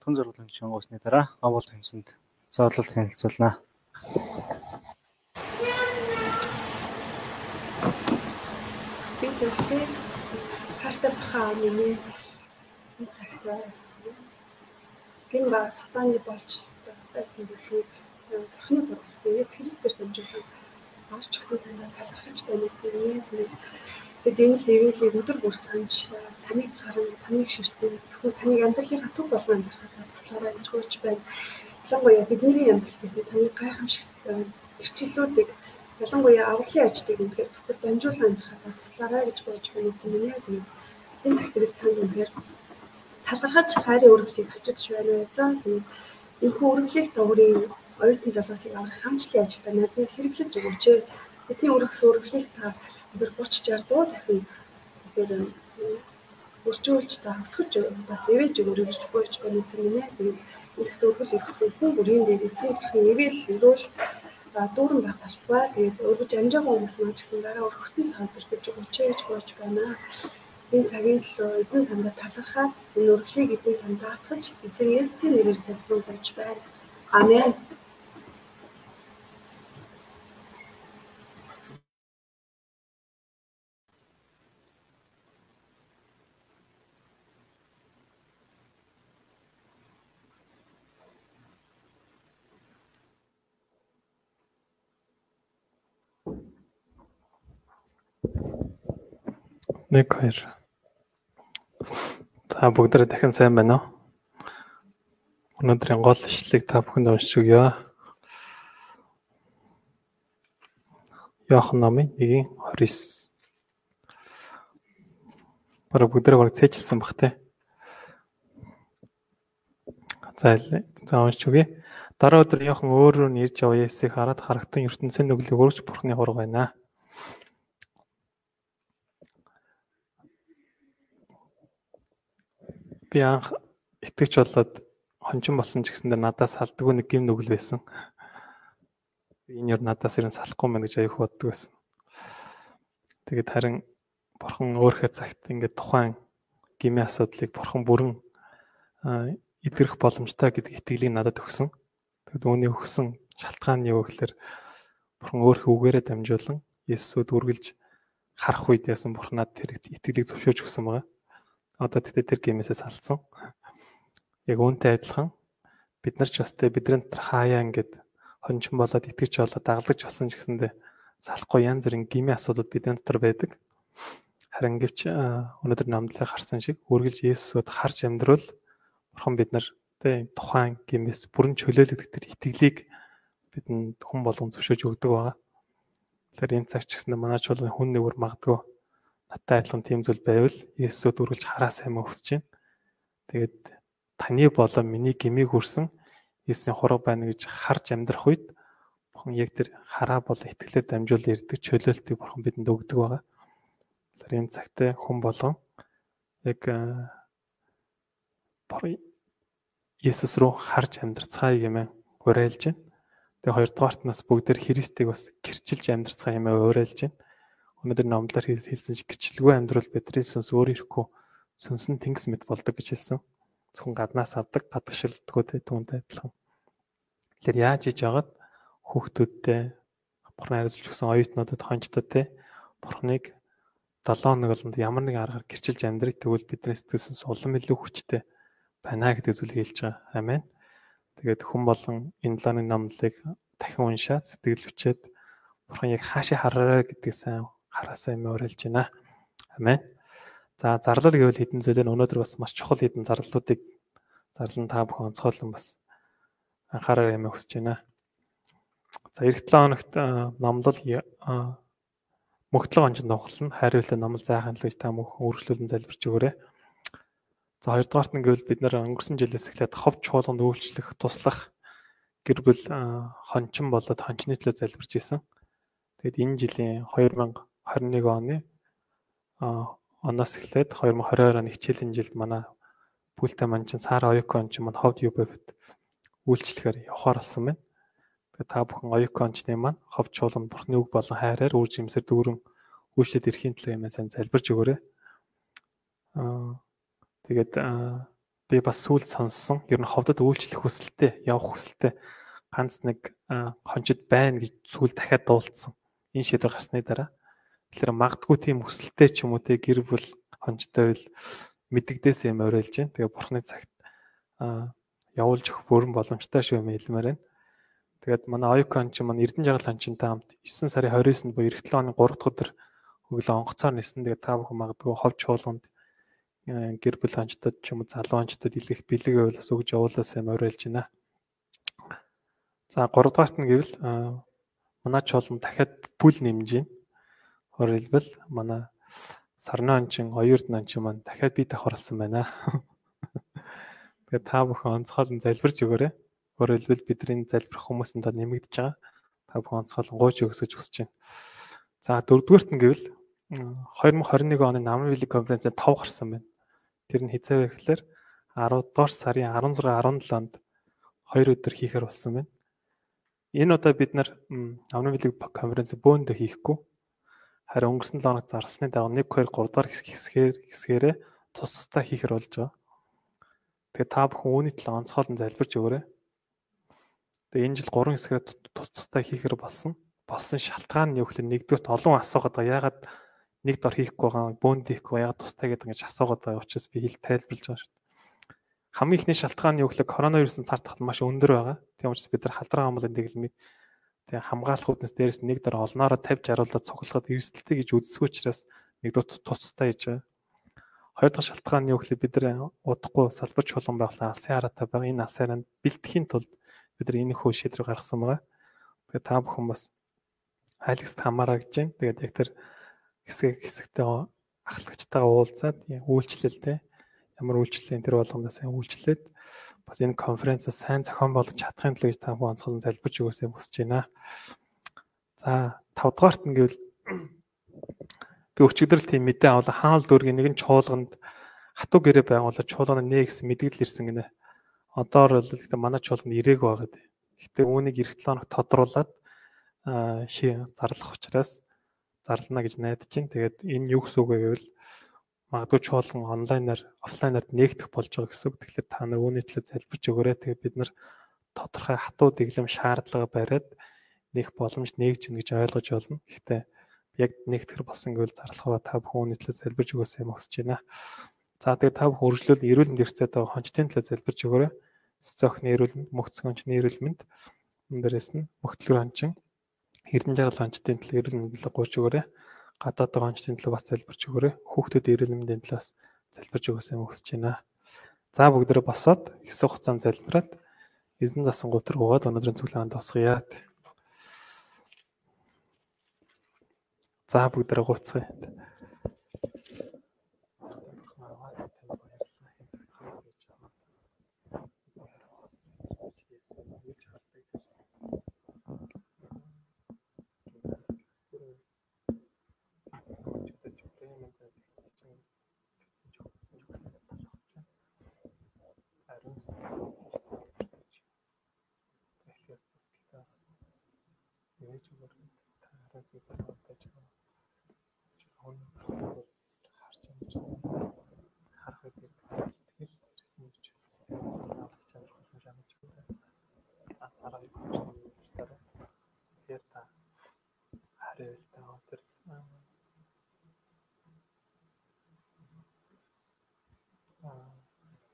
Тутгын зурглын гишүүн уусны дараа гомбол тэмцэнд зоорлол танилцуулнаа. Би зөвхөн хартаа бахаа миний. Энэ цагт гин ба сатаны болж байсан бүхийг бурхны бурхан Есүс Христээр дамжуулан авч өгсөн танаа талархаж байна зэрэг зэрэг тэгээд энэ сэвэлийг өдөр бүр санаж таныг харан таныг ширтэн зөвхөн таныг амьдралынхаа төв болгон амьдрахад туслаарай гэж хөөж байна. Ялангуяа бидний амьдрал гэсэн таны гайхамшигт эрчиллүүдийг ялангуяа авралын ажлыг үнэхээр бусдад дамжуулан амьдрахад туслаарай гэж хөөж байна гэсэн миний тэгээд энэ цагт танд үнэхээр талархаж хайрын өргөлийг хажиж байна. За тэгээд энэхүү өргөлийг дагуурын оюутны залуусыг аврах хамчлын ажилдаа надад хэрэглэж өгөөч. Бидний өргөс өргөлийг та тэр 30 60 100 дахин тэр өрчүүлж та хөтгөж бас ивэж өгөрөө гэж боож байна гэсэн нэ. Тэгээд энэ өргөл өргөсөн хүн бүрийн дээр эцэг ивэл өрөөл дүүрэн байх болтугай. Тэгээд өргөж амжаагүй хүмүүс маань ч гэсэн дараа өрхөтний хаалт гэж өгөөч гэж боож байна. Энэ цагийн төлөө эзэн тандаа талархаад энэ өргөлийг эзэн танд даатгаж эзэн Есүсийн нэрээр залбирч байна. Амен. Нэг хоёр. За бүгдээ дахин сайн байна уу? Өнөөдрийн гол ишлэгийг та бүхэнд уншиж өгье. Яохан номын 1:29. Бараг бүгдээ бараг цээжилсэн бах те. За за уншиж өгье. Дараа өдөр Яохан өөрөө нь ирж яваа Есүсийг хараад харагтун ертөнцийн нүглийг өргөж бурхны хураг байна. Би анх итгэж болоод хончин болсон ч гэсэндээ надаас салдгүй нэг гим нүгэл байсан. Энэ юу надаас ирэн салахгүй мэн гэж аяг боддог байсан. Тэгээд харин бурхан өөрхөө цагт ингээд тухайн гимийн асуудлыг бурхан бүрэн илэрх боломжтой гэдэг итгэлийг надад өгсөн. Тэгэд үүний өгсөн шалтгаан нь юу гэхээр бурхан өөрхөө үгээрээ дамжуулан Есүсүүд үргэлж харах үед яасан бурханад тэр итгэлийг зөвшөөрч өгсөн байгаа. Одоо тэгтээ тэр гимээсээ салсан. Яг үүнтэй адилхан бид нар ч бас тэ бидний дотор хаяа ингээд хончин болоод итгэж болоод даглагч болсон ч гэсэндээ салахгүй янз бүрийн гимийн асуудал бидний дотор байдаг. Харин гэвч өнөөдөр намдлыг харсан шиг үргэлж Есүсүүд харж амьдрал бурхан бид нар тэ тухайн гимээс бүрэн чөлөөлөгдөх тэр итгэлийг бидэнд хүн болгон зөвшөөж өгдөг байгаа. Тэгэхээр энэ цаг ч гэсэндээ манай чуулганы хүн нэгүр магадгүй надтай адилхан тийм зүйл байвал Есүсөд үргэлж хараа сайн мөн хүсэж байна. Тэгээд таны болон миний гмийг хүрсэн Есүсийн хураг байна гэж харж амьдрах үед Бурхан яг тэр хараа бол итгэлээр дамжуул ирдэг чөлөөлтийг Бурхан бидэнд өгдөг байгаа. Тэгэхээр энэ цагтаа хүн болгон яг Есүс рүү харж амьдрцгаая гэмээр уриалж байна. Тэгээ хоёрдугаарт нас бүгдээр Христийг бас гэрчилж амьдрцгаая гэмээр уриалж байна өнөөдөр номдлоор хэлсэн шиг гэрчлэггүй амьдрал бидний сүнс өөр ирэхгүй сүнс нь тэнгис мэд болдог гэж хэлсэн. Зөвхөн гаднаас авдаг гадагшилдггүй тэ түүнтэй адилхан. Тэгэхээр яаж хийж яагаад хүүхдүүдтэй бурхан хариуцж өгсөн оюутнуудад хончдод тэ бурханыг 7 хоног болонд ямар нэг аргаар гэрчилж амьдрыг тэгвэл бидний сэтгэл сүнс улам илүү хүчтэй байна гэдэг зүйлийг хэлж байгаа. Амен. Тэгээд хүн болон энэ 7 номлыг дахин уншаад сэтгэл хүчээд бурхан яг хаашаа хараарай гэдгийг сайн хараасаа юм уриалж байна. Амен. За зарлал гэвэл хэдэн зүйлээр өнөөдөр бас маш чухал хэдэн зарлалуудыг зарлан та бүхэн онцгойлон бас анхаараа юм хүсэж байна. За эх 7 хоногт номлол мөхтлөг онжинд нухална. Хайруулаа номл зайхан л гэж та мөнх үргэлжлүүлэн залбирч өгөөрэй. За хоёрдугаарт нь гэвэл бид нэр өнгөрсөн жилээс эхлээд ховч чуулганд үйлчлэх, туслах гэр бүл хончин болоод хончны төлөө залбирч исэн. Тэгэд энэ жилийн 2021 оны оноос эхлээд 2022 оны хичээлийн жилд манай бүлтэй маань чин Сара Оюко он чин маань ховд UBF-д үйлчлэхээр явахаар болсон байна. Тэгээ та бүхэн Оюко ончны маань ховд чуулганд бурхны үг болон хайраар үр жимсээр дүүрэн үйлчлээд ирэхийн төлөө юм сайн залбирч өгөөрэй. Аа тэгээд би бас сүүл сонссон. Ер нь ховдод үйлчлэх хүсэлтэй, явах хүсэлтэй ганц нэг хончид байна гэж сүүл дахиад дуулцсан. Энэ шийдвэр гарсны дараа Тэгэхээр магадгүй тийм хүсэлтэй ч юм уу те гэр бүл хончтой бил мэддэгдээс юм оройлж байна. Тэгээ бурхны цагт аа явуулж өгөх бүрэн боломжтой шүү юм хэлмээр байна. Тэгээд манай Оюкон ч маань Эрдэнэ жаргал хончинтай хамт 9 сарын 29-нд буюу эх 7 оны 3 дахь өдөр өглөө онгоцоор нисэн. Тэгээд та бүхэн магадгүй ховч чуулганд э, гэр бүл хончтод ч юм уу залуу хончтод илэх бэлэг явуулаас өгж явуулаас юм оройлж байна. За 3 дугаарт нь гэвэл манай чуулган дахиад бүл нэмж байна. Өөрөөр хэлбэл манай сарны ончин, оюурд ончин маань дахиад бие давхар болсон байна. [laughs] Тэгээд та бүхэн онцгойлон залбирч өгөөрэй. Өөрөөр хэлбэл бидний залбирх хүмүүсэнд нэмэгдэж байгаа. Та бүхэн онцгойлон гооч өгсөж хүсэж байна. За дөрөвдүгээрт нь гэвэл м, 2021 оны намрын вилиг конференцэд 5 гарсан байна. Тэр нь вэ гэхээр 10 дугаар сарын 16 17-нд 2 өдөр хийхээр болсон байна. Энэ удаа бид нар намрын вилиг конференц бөөндөө хийхгүй Харин өнгөрсөн 7 хоног зарласны дагуу 1 2 3 дахь хэсэг хэсгээр хэсгээрээ тус тустай хийхэр болж байгаа. Тэгээ та бүхэн үүний төлөө онцгойлон залбирч өгөөрэй. Тэгээ энэ жил 3 хэсгээр тус тустай хийхэр болсон. Болсон шалтгаан нь юу гэхээр нэгдүгürt олон асуугаад байгаа. Ягаад нэг дор хийхгүй байгаа, бөөнд хийхгүй ягаад тустай гэдэг ингэж асуугаад байгаа учраас би хэл тайлбарлаж байгаа шүү дээ. Хамгийн ихний шалтгаан нь юу гэхээр коронавирусын цар тахал маш өндөр байгаа. Тийм учраас бид нар халдраа амлын дэглэмийг Тэгээ хамгаалах үднэс дээрээс нэг дор олноороо 50 60-уулаад цуглахад эрсдэлтэй гэж үзсгүй учраас нэгдүгээр тустай хийж байгаа. Хоёр дахь шалтгаан нь юу гэхээр бид нар удахгүй салбар чуулган байгуулсан алсын хараатай байгаа. Энэ алсын хараанд бэлтгэхийн тулд бид нар энэ хөө шийдвэр гаргасан байгаа. Тэгээ та бүхэн бас айлгс хамаараа гэж байна. Тэгээд яг тэр хэсэг хэсэгтэй ахлагчтайгаа уулзаад үйлчлэлтэй ямар үйлчлэлийн тэр болгондоо сайн үйлчлээд бас энэ конференцээ сайн зохион болгож чадахын төлөө та бүхэн онцгойлон залбирч өгөөсэй хүсэж байна. За 5 дугаарт нь гэвэл [clears throat] би өчигдөр л тийм мэдээ авлаа хаал дүүргийн нэгэн чуулганд хатуу гэрээ байгуулаад чуулганы нэ гэсэн мэдгэл ирсэн гинэ. Одоор л гэхдээ манай чуулганд ирээг байгаад. Гэхдээ үүнийг эх 7 хоног тодруулаад ши зарлах учраас зарлана гэж найдаж байна. Тэгээд энэ юу гэсэн үг вэ гэвэл магадгүй чуулган онлайнаар офлайнаар нээгдэх болж байгаа гэсэн үг. Тэгэхээр та нар үүний төлөө залбирч өгөөрэй. Тэгээд бид нар тодорхой хатуу дэглэм шаардлага бариад нэх боломж нээгж гин гэж ойлгож байна. Гэхдээ яг нэгтгэр болсон гэвэл зарлахаа та бүхэн үүний төлөө залбирч өгөөсэй юм хүсэж байна. За тэгээд та бүхэн үргэлжлүүл эрүүл мэнд хэрэгцээд байгаа хончтын төлөө залбирч өгөөрэй. Цоцохны эрүүл мэнд, мөхцөн хончны эрүүл мэнд, энэ дээрээс нь мөхтлөр хончин, эрдэн жаргал хончтын төлөө эрүүл мэндийг гуйж өгөөрэй гадаад байгаа онцлог төлөө бас залбирч өгөөрэй. Хүүхдүүд эрүүл мэндийн төлөө бас залбирч өгөөсэй хүсэж байна. За бүгдээрээ босоод хэсэг хугацаанд залбираад эзэн засан гутар гуугаад өнөөдрийн цуглаанд тосгоё. За бүгдээрээ гуйцгаая.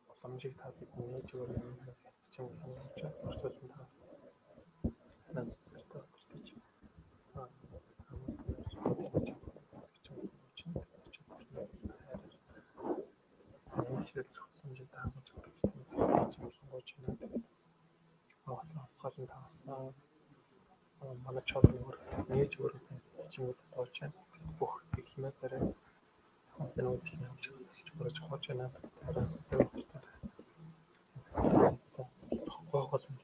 Боломжийг та бидний өгөх юм бас чинь боломж орчуулсан таас надад зэрэг өгч аа хичээл хэмжээнд хангаж өгч онцгойлон тавсан манай чод өөр нээж өөр чимүүд болж байна. Бүх барай. Хонсын үүдэл явж болж хож байна. Тараас үсээ өгчтэй. Гоо гол юм.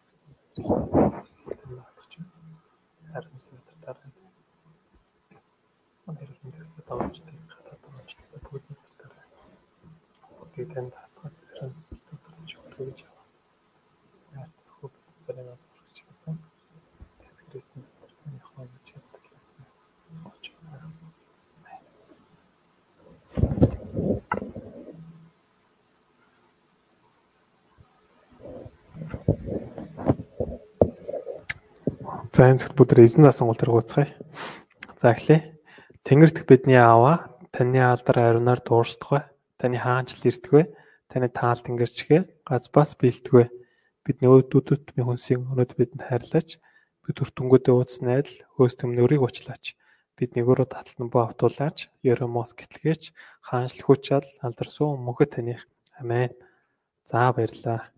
Харин сэт дараа. Манай хэрэг мэдээ тавчтай хатаа тавчтай бүгд дараа. Бүгд танд хатаа харин сэт тавч өгч яваа. Яа хөв зэрэг авч чадсан. Тэс Христийн таны хоног чэстэй гэсэн. Очоо. За энэ цагт бүгд эзэн насан гол тэргууцгаая. За эхлэе. Тэнгэрт бидний аава таны алдар ариунаар дуурсдагвэ. Таны хаанчл ирдгвэ. Таны таал тэнгэрчгээ газбаас бэлтгвэ. Бидний өөдүүдэд би хүнсийн өнөд бидэнд хайрлаач. Бид өртөнгүүдээ ууц найдал хөөс төмнөрийг уучлаач. Бидний өрөө таталтан боо автуулаач. Еремос гэтлгээч хаанчл хүч чад алдар суу мөнхөд таних. Амен. За баярлалаа.